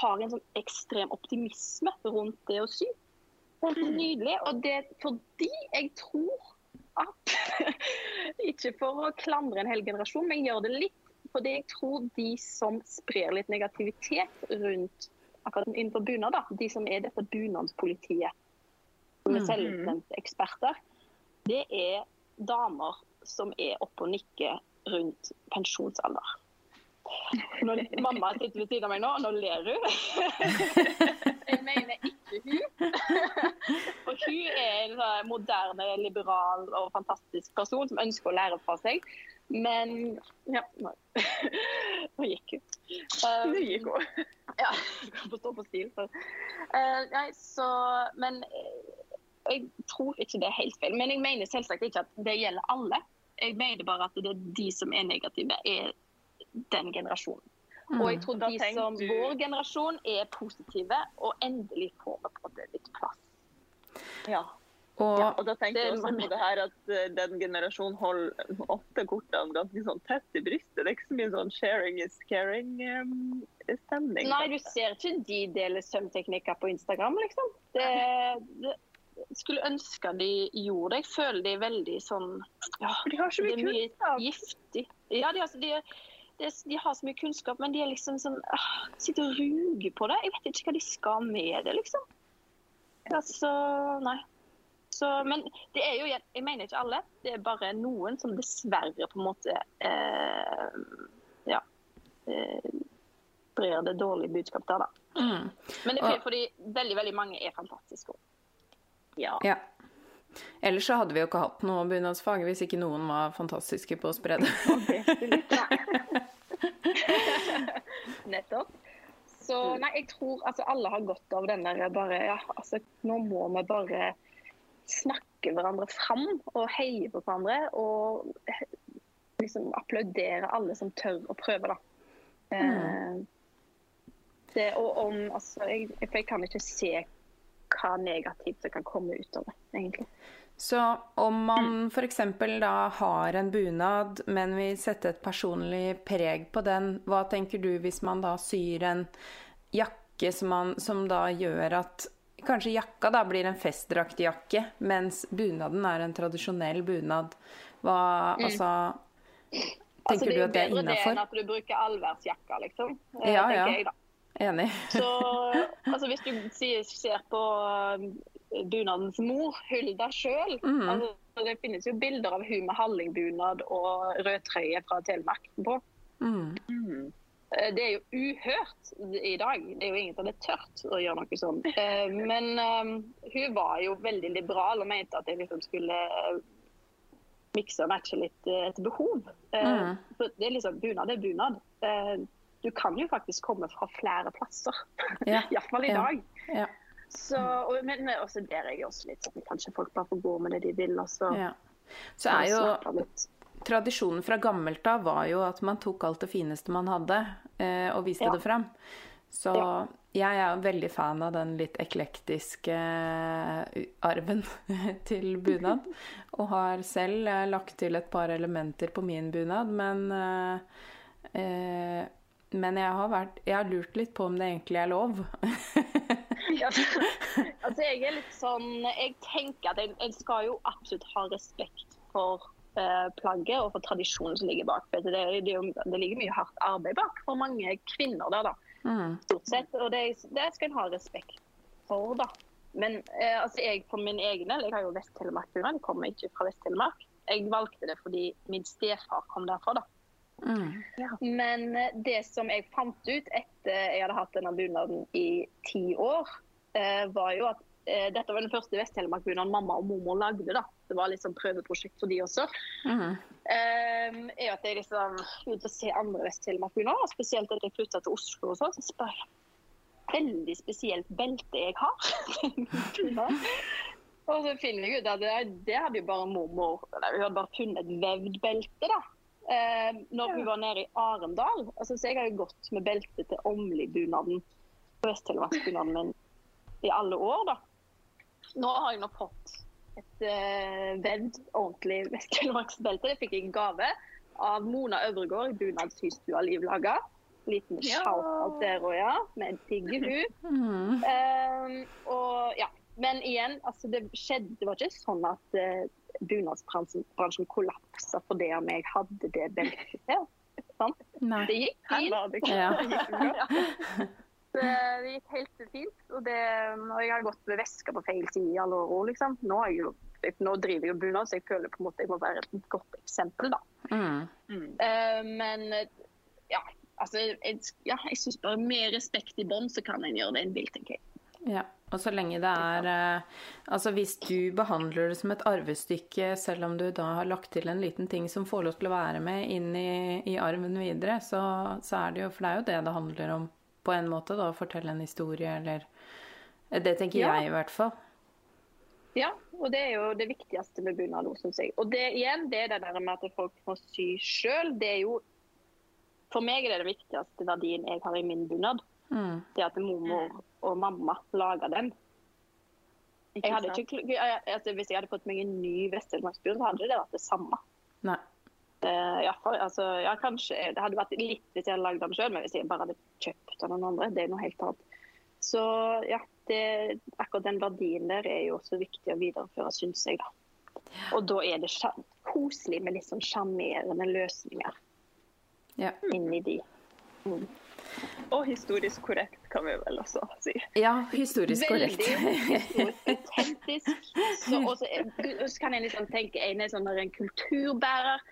har en sånn ekstrem optimisme rundt det å sy. Helt nydelig. Og det er fordi jeg tror at Ikke for å klandre en hel generasjon, men jeg gjør det litt fordi jeg tror de som sprer litt negativitet rundt akkurat innenfor bunad, de som er dette bunadspolitiet, som er selvutnevnte eksperter, det er damer som er oppe og nikker rundt pensjonsalder. Når mamma sitter ved siden av meg nå, og nå ler hun. Jeg mener ikke hun. For hun er en sånn moderne, liberal og fantastisk person som ønsker å lære fra seg. Men Ja, nå, nå gikk hun. Um, Nå gikk hun. ja, kan få stå på stil. Så. Uh, nei, så Men eh, jeg tror ikke det er helt feil. Men jeg mener selvsagt ikke at det gjelder alle. Jeg mener bare at det er de som er negative, er den generasjonen. Og jeg tror Da de som du- vår generasjon er positive, og endelig får vi på det litt plass. Ja. Og Ja, og da tenker jeg også på det her at eh, den generasjonen holder ofte kortene ganske sånn tett i brystet. Det er ikke så mye sånn sharing is caring-stemning. Nei, du ser ikke de deler søvnteknikker på Instagram, liksom. Det, det skulle ønske de gjorde det. Jeg føler de er veldig sånn ja, For de har så Det mye er mye kunnskap. giftig. Ja, de, altså, de, er- de, har så mye kunnskap, men de er liksom sånn øh, Sitter og ruger på det. Jeg vet ikke hva de skal med det, liksom. Altså, nei. Så, men det er jo, jeg mener ikke alle. Det er bare noen som dessverre på en måte eh, Ja. Eh, brer det dårlige budskapet der, da. mm. Men det er fordi veldig veldig mange er fantastiske. Ja. Ja. Ellers så hadde vi jo ikke hatt noe bunadsfag hvis ikke noen var fantastiske på å spre det. Nettopp. Så nei, jeg tror altså alle har godt av den der bare Ja, altså nå må vi bare snakke hverandre fram og heie på hverandre. Og liksom applaudere alle som tør å prøve, da. Mm. det, og om Altså, jeg, for jeg kan ikke se hva negativt det kan komme ut av det, egentlig. Så om man f.eks. da har en bunad, men vil sette et personlig preg på den, hva tenker du hvis man da syr en jakke som, man, som da gjør at Kanskje jakka da blir en festdraktjakke, mens bunaden er en tradisjonell bunad. Hva Altså Tenker Altså, du at det er jo bedre det enn at du bruker allværsjakka, liksom. Eh, Ja, ja. Jeg, da. Enig. Så altså, hvis du ser på um, bunadens mor, Hulda sjøl mm. altså, Det finnes jo bilder av hun med hallingbunad og rødtrøye fra Telemark på. Mm. Mm. Eh, Det er jo uhørt i dag. Det er jo ingen som hadde tørt å gjøre noe sånn. Eh, Men um, hun var jo veldig liberal og mente at jeg liksom skulle mikse og matche litt eh, etter behov. Eh, Mm. det er liksom bunad er bunad. Du kan jo faktisk komme fra flere plasser. Ja. Iallfall i dag. Ja. Så, og, men også der er jeg også litt sånn Kanskje folk bare får gå med det de vil, og så ja. Så er jo. Tradisjonen fra gammelt av var jo at man tok alt det fineste man hadde, eh, og viste det fram. Så jeg er veldig fan av den litt eklektiske eh, arven til bunad. Og har selv eh, lagt til et par elementer på min bunad, men eh, eh, men jeg har, vært, jeg har lurt litt på om det egentlig er lov. Ja, altså jeg er litt sånn Jeg tenker at jeg skal jo absolutt ha respekt for eh, plagget og for tradisjonen som ligger bak. Det, det, det ligger mye hardt arbeid bak for mange kvinner der, da. Mm. Stort sett. Og det, det skal en ha respekt for, da. Men eh, altså jeg for min egen del, jeg har jo Vest-Telemark-bunad, jeg kommer ikke fra Vest-Telemark. Jeg valgte det fordi min stefar kom derfra, da. Mm. Men eh, det som jeg fant ut etter jeg hadde hatt denne bunaden i ti år, eh, var jo at eh, dette var den første Vest-Telemark-bunaden mamma og mormor lagde. da. Det var liksom prøveprosjekt for de også. Mm. Eh, er at jeg liksom begynte å se andre Vest-Telemark-bunader, spesielt etter jeg flytta til Oslo og sånn, så spør jeg veldig spesielt belte jeg har. Og så finner jeg ut at det, det hadde jo bare mormor Hun hadde bare funnet et vevd belte, da. Eh, når hun var nede i Arendal. Altså, så jeg har jo gått med belte til Åmli-bunaden på Vest-Telemarksbunaden min i alle år, da. Nå har jeg nå fått et eh, vevd, ordentlig Vest-Telemarksbelte. Det fikk jeg i gave av Mona Øvregård i bunadssystua Liv laga. Liten shout-out der òg, ja. Med digge hun. Mm. Eh, og ja, Men igjen, altså det skjedde Det var ikke sånn at uh, bunadsbransjen bransjen kollapsa fordi om jeg hadde det beltet til. Sant? Nei. Det gikk fint. Ja. Det gikk bra. Det, det helt fint. Og, det, og jeg har gått med veska på feil side i alle år. Liksom. Nå, er jeg jo, nå driver jeg jo bunad, så jeg føler på en måte jeg må være et godt eksempel. da. Mm. Mm. Uh, men eh, ja, altså, jeg, ja, jeg syns bare med respekt i bånd, så kan en gjøre det en vil, tenker jeg. Ja, og så lenge det er eh, Altså hvis du behandler det som et arvestykke, selv om du da har lagt til en liten ting som får lov til å være med inn i, i arven videre, så, så er det jo For det er jo det det handler om på en måte, da. Å fortelle en historie, eller Det tenker Ja. jeg i hvert fall. Ja, og det er jo det viktigste med bunad, syns jeg. Og det igjen, det er det der med at folk må sy sjøl. Det er jo For meg er det den viktigste verdien jeg har i min bunad. Mm. Det at mormor og mamma laga den. Ikke Jeg ikke, altså, hvis jeg hadde fått meg en ny Vest-Telemarksbunad, så hadde det vært det samme. Nei. Uh, fall, altså, ja, kanskje, Det hadde vært litt hvis jeg hadde lagd den sjøl, men hvis jeg bare hadde kjøpt av noen andre, det er noe helt annet. Så ja, det, akkurat den verdien der er jo også viktig å videreføre, syns jeg. da. Og da er det koselig med litt sånn sjarmerende løsninger Ja. inni de. Og historisk korrekt, kan vi vel også si. ja, historisk korrekt. Veldig autentisk. Så, kan en liksom tenke en er sånn en kulturbærer.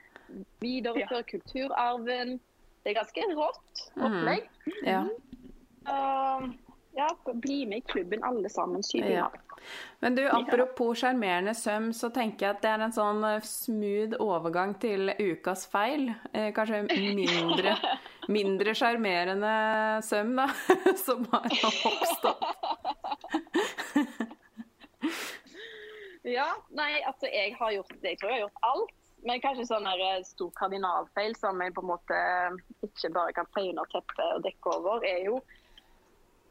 Videreføre kulturarven. Det er ganske rått opplegg. Ja. Uh, ja, bli med i klubben alle sammen. Ja. Men du, apropos sjarmerende søm, så tenker jeg at det er en sånn eh, smooth overgang til ukas feil. Eh, kanskje mindre mindre sjarmerende søm, da, som har oppstått. Ja, nei, altså jeg har gjort det. Jeg tror jeg har gjort alt. Men kanskje sånn her eh, stor kardinalfeil som jeg på en måte ikke bare kan feie under teppet og dekke over, er jo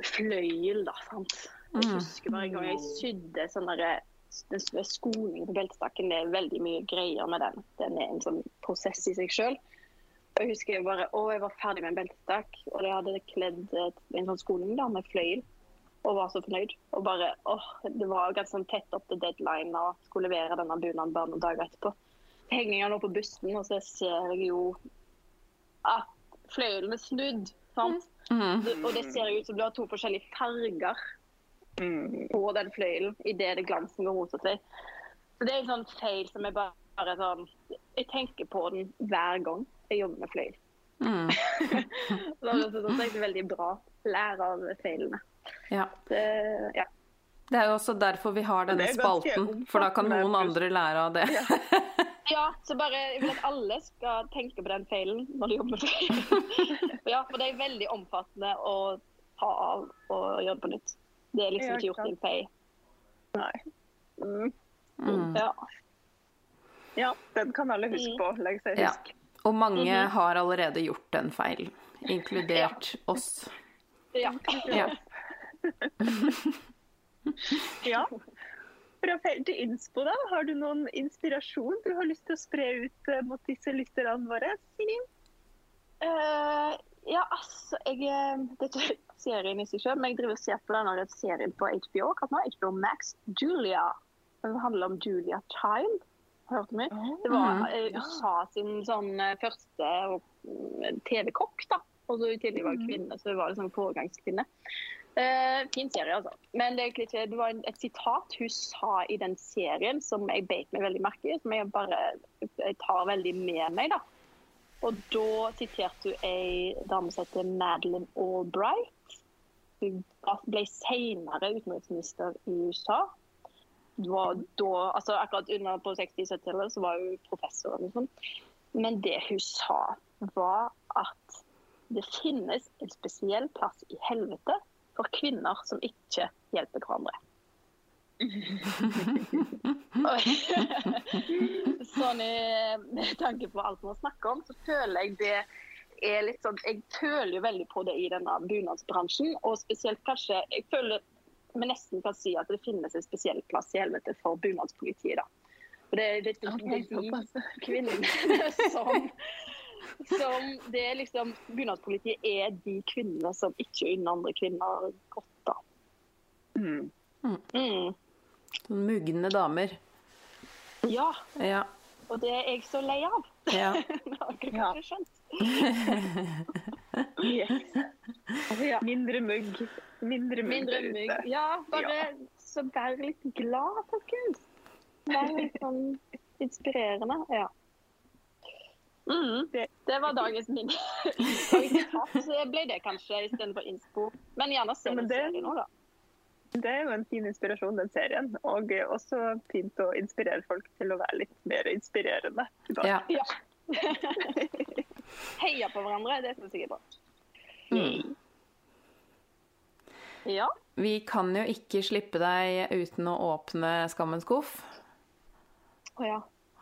fløyel, da. sant? Jeg Mm. husker bare en gang jeg sydde sånn derre den på beltestakken. Det er veldig mye greier med den. Den er en sånn prosess i seg sjøl. Jeg husker jeg bare, å, jeg var ferdig med en beltestakk, og jeg hadde kledd eh, en sånn skoning da, med fløyel. Og var så fornøyd. Og bare, åh, Det var ganske sånn tett opp til deadline og skulle levere denne bunaden bare noen dager etterpå. Så henger jeg nå på bussen, og så ser jeg jo at fløyelen er snudd. sant? Mm. Det, Og det ser ut som du har to forskjellige farger Mm. på den fløyelen idet det glansen går mot seg. Så det er en sånn feil som jeg bare, bare sånn Jeg tenker på den hver gang jeg jobber med fløyel. Mm. Så så er veldig bra. Lære av feilene. Ja. Det, ja. Det er jo også derfor vi har denne Det spalten, for da kan noen andre lære av det. Ja, så bare jeg vil at alle skal tenke på den feilen når de jobber med fløyel. ja, for det er veldig omfattende å ta av og gjøre det på nytt. Det er liksom ikke gjort i en fei. Nei. Mm. Mm. Ja. Ja, den kan alle huske på. Legge seg Ja. Og mange Mhm. har allerede gjort den feilen, inkludert oss. ja. Ja. Ja. Fra feil til innspo, da. Har du noen inspirasjon du har lyst til å spre ut eh, mot disse lytterne våre? Eh, ja, altså jeg, Dette er serien i seg selv, men jeg driver og ser på den serien på HBO. HBO Max, Julia. Den handler om Julia Child. Hørte du? Det var Mhm. eh, USA sin sånn eh, første mm, TV-kokk, da. Og så i tillegg var hun kvinne, så det var liksom foregangskvinne. Uh, fin serie, altså. Men det, er ikke, det var et sitat hun sa i den serien som jeg beit meg veldig merke i, som jeg bare jeg tar veldig med meg. da. Og da siterte hun ei dame som heter Madeleine Albright. Hun ble senere utenriksminister i USA. Var da, altså akkurat under på 60-70-tallet så var hun professor. sånn. Men det hun sa, var at det finnes en spesiell plass i helvete for kvinner som ikke hjelper hverandre. Sånn i, tanke på alt vi har snakket om, så føler jeg det er litt sånn Jeg føler jo veldig på det i denne bunadsbransjen, og spesielt kanskje Jeg føler vi nesten kan si at det finnes en spesiell plass i helvete for bunadspolitiet, da. Og det, det, det, det er de kvinnene som som det er liksom, Bunadspolitiet er de kvinnene som ikke unner andre kvinner godt. da. Mm. Mm. Sånn mugne damer. Ja, Ja. og det er jeg så lei av. ja. Det har dere Ja. kanskje skjønt. Yes. Ja. Mindre mugg. Mindre mugg Mindre mugg. Ja, bare Ja, så vær litt glad, folkens. Vær litt sånn inspirerende. Ja. Mm. Det- Det var dagens min. Dagens så ble det kanskje istedenfor innspo. Men gjerne se men den serien òg, da. Det er jo en fin inspirasjon, den serien. Og også fint å inspirere folk til å være litt mer inspirerende. tilbake. ja. Ja. Heia på hverandre, det syns jeg er bra. Mm. Ja. Vi kan jo ikke slippe deg uten å åpne skammens skuff. Å ja.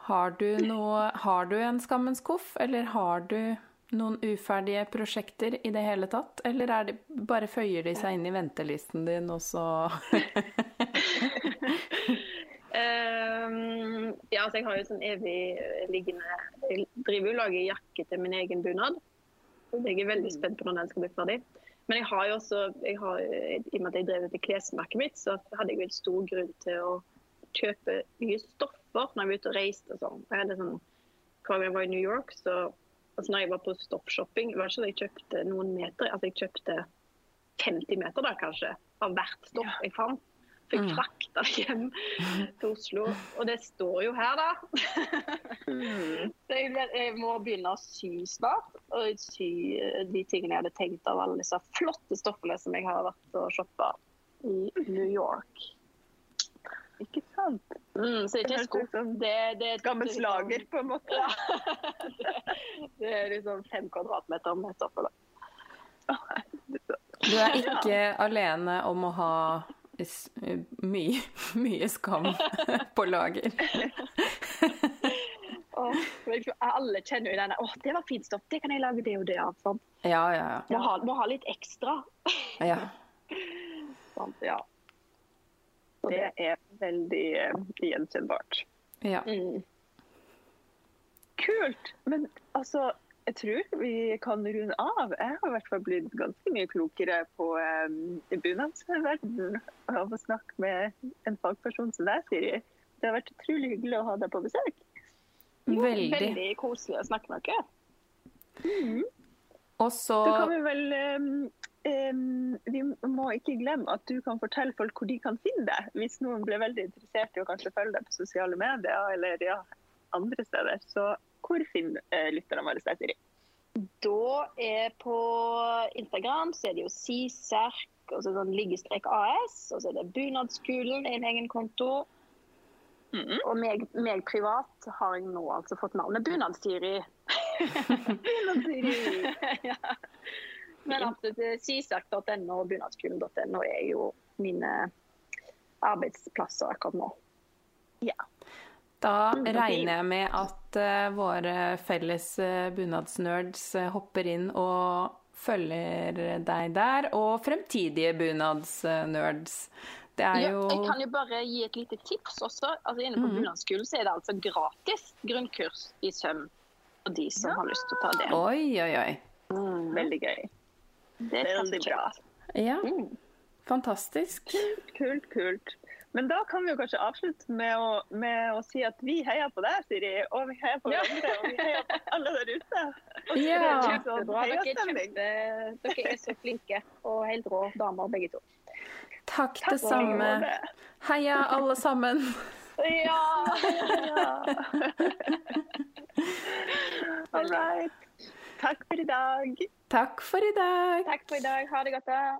Har du, noe, har du en skammens skuff, eller har du noen uferdige prosjekter i det hele tatt? Eller er det, bare føyer de seg inn i ventelisten din, og så Ehm, ja, altså jeg har jo sånn evig liggende Jeg driver jo og lager jakke til min egen bunad. Så Jeg er veldig spent på når den skal bli ferdig. Men jeg har jo også, har, i og med at jeg drev etter klesmerket mitt, så hadde jeg jo en stor grunn til å kjøpe mye stoffer når jeg var ute og reiste og sånn. Jeg hadde sånn, Hver gang jeg var i New York, så altså når jeg var på stoppshopping, var det ikke at jeg kjøpte noen meter. Altså jeg kjøpte 50 meter da kanskje, av hvert stoff jeg fant. Fikk Mm. frakta det hjem til Oslo. Og det står jo her, da. Mm. Så jeg, jeg må begynne å sy snart. Og sy eh, de tingene jeg hadde tenkt av alle disse flotte stoffene som jeg har vært og shoppa i New York. Ikke sant? Mm, så det Det ikke sko. Det, det, er- gammelt lager, på en måte. Ja. det, det er liksom fem kvadratmeter med stoffer. da. Du er ikke alene om å ha mye, mye skam på lager. Tror alle kjenner jo denne. Åh, det var fint stoff. Det kan jeg lage det og det av. Sånn. Ja, ja, Må, ha, må ha litt ekstra. ja. ja. Ja. Og Det er veldig uh, gjenkjennbart. ja. Mm. Kult! Men altså, jeg tror vi kan runde av. Jeg har i hvert fall blitt ganske mye klokere på um, bunadsverden av å snakke med en fagperson som deg, Siri. Det har vært utrolig hyggelig å ha deg på besøk. Jo, Veldig. Veldig koselig å snakke med dere. Og så Så kan vi vel um, um, Vi må ikke glemme at du kan fortelle folk hvor de kan finne deg, hvis noen blir veldig interessert i å kanskje følge deg på sosiale medier eller ja, andre steder. Så hvor finner uh, lytterne våre deg, Siri? Da er på Instagram så er det jo CSERK, og så sånn liggestrek AS, og så er det Bunadsskolen, en egen konto. Mhm. Og meg, meg privat har jeg nå altså fått navnet Bunadssiri. ja. Men absolutt sisak.no og bunadsskolen.no er jo mine arbeidsplasser akkurat nå. Da regner jeg med at uh, våre felles uh, bunadsnerds uh, hopper inn og følger deg der, og fremtidige bunadsnerds. Det er Ja, jo jeg kan jo bare gi et lite tips også. Altså Inne på mm. bunadsskolen så er det altså gratis grunnkurs i søm for de som har lyst til å ta det. Oi, oi, oi. Mm, Veldig gøy. det er Veldig bra. Ja, Mm. fantastisk. Kult, kult. Men da kan vi jo kanskje avslutte med å, med å si at vi heier på deg, Siri. Og vi heier på Ja. hverandre, og vi heier på alle der ute. Ja. Kjempebra. Dere er, kjempe, dere er så flinke og helt rå damer begge to. Takk Takk det samme. Heia alle sammen. Ja! Ja. All right. Takk for i dag. Takk for i dag. Takk for i dag. Ha det godt. da.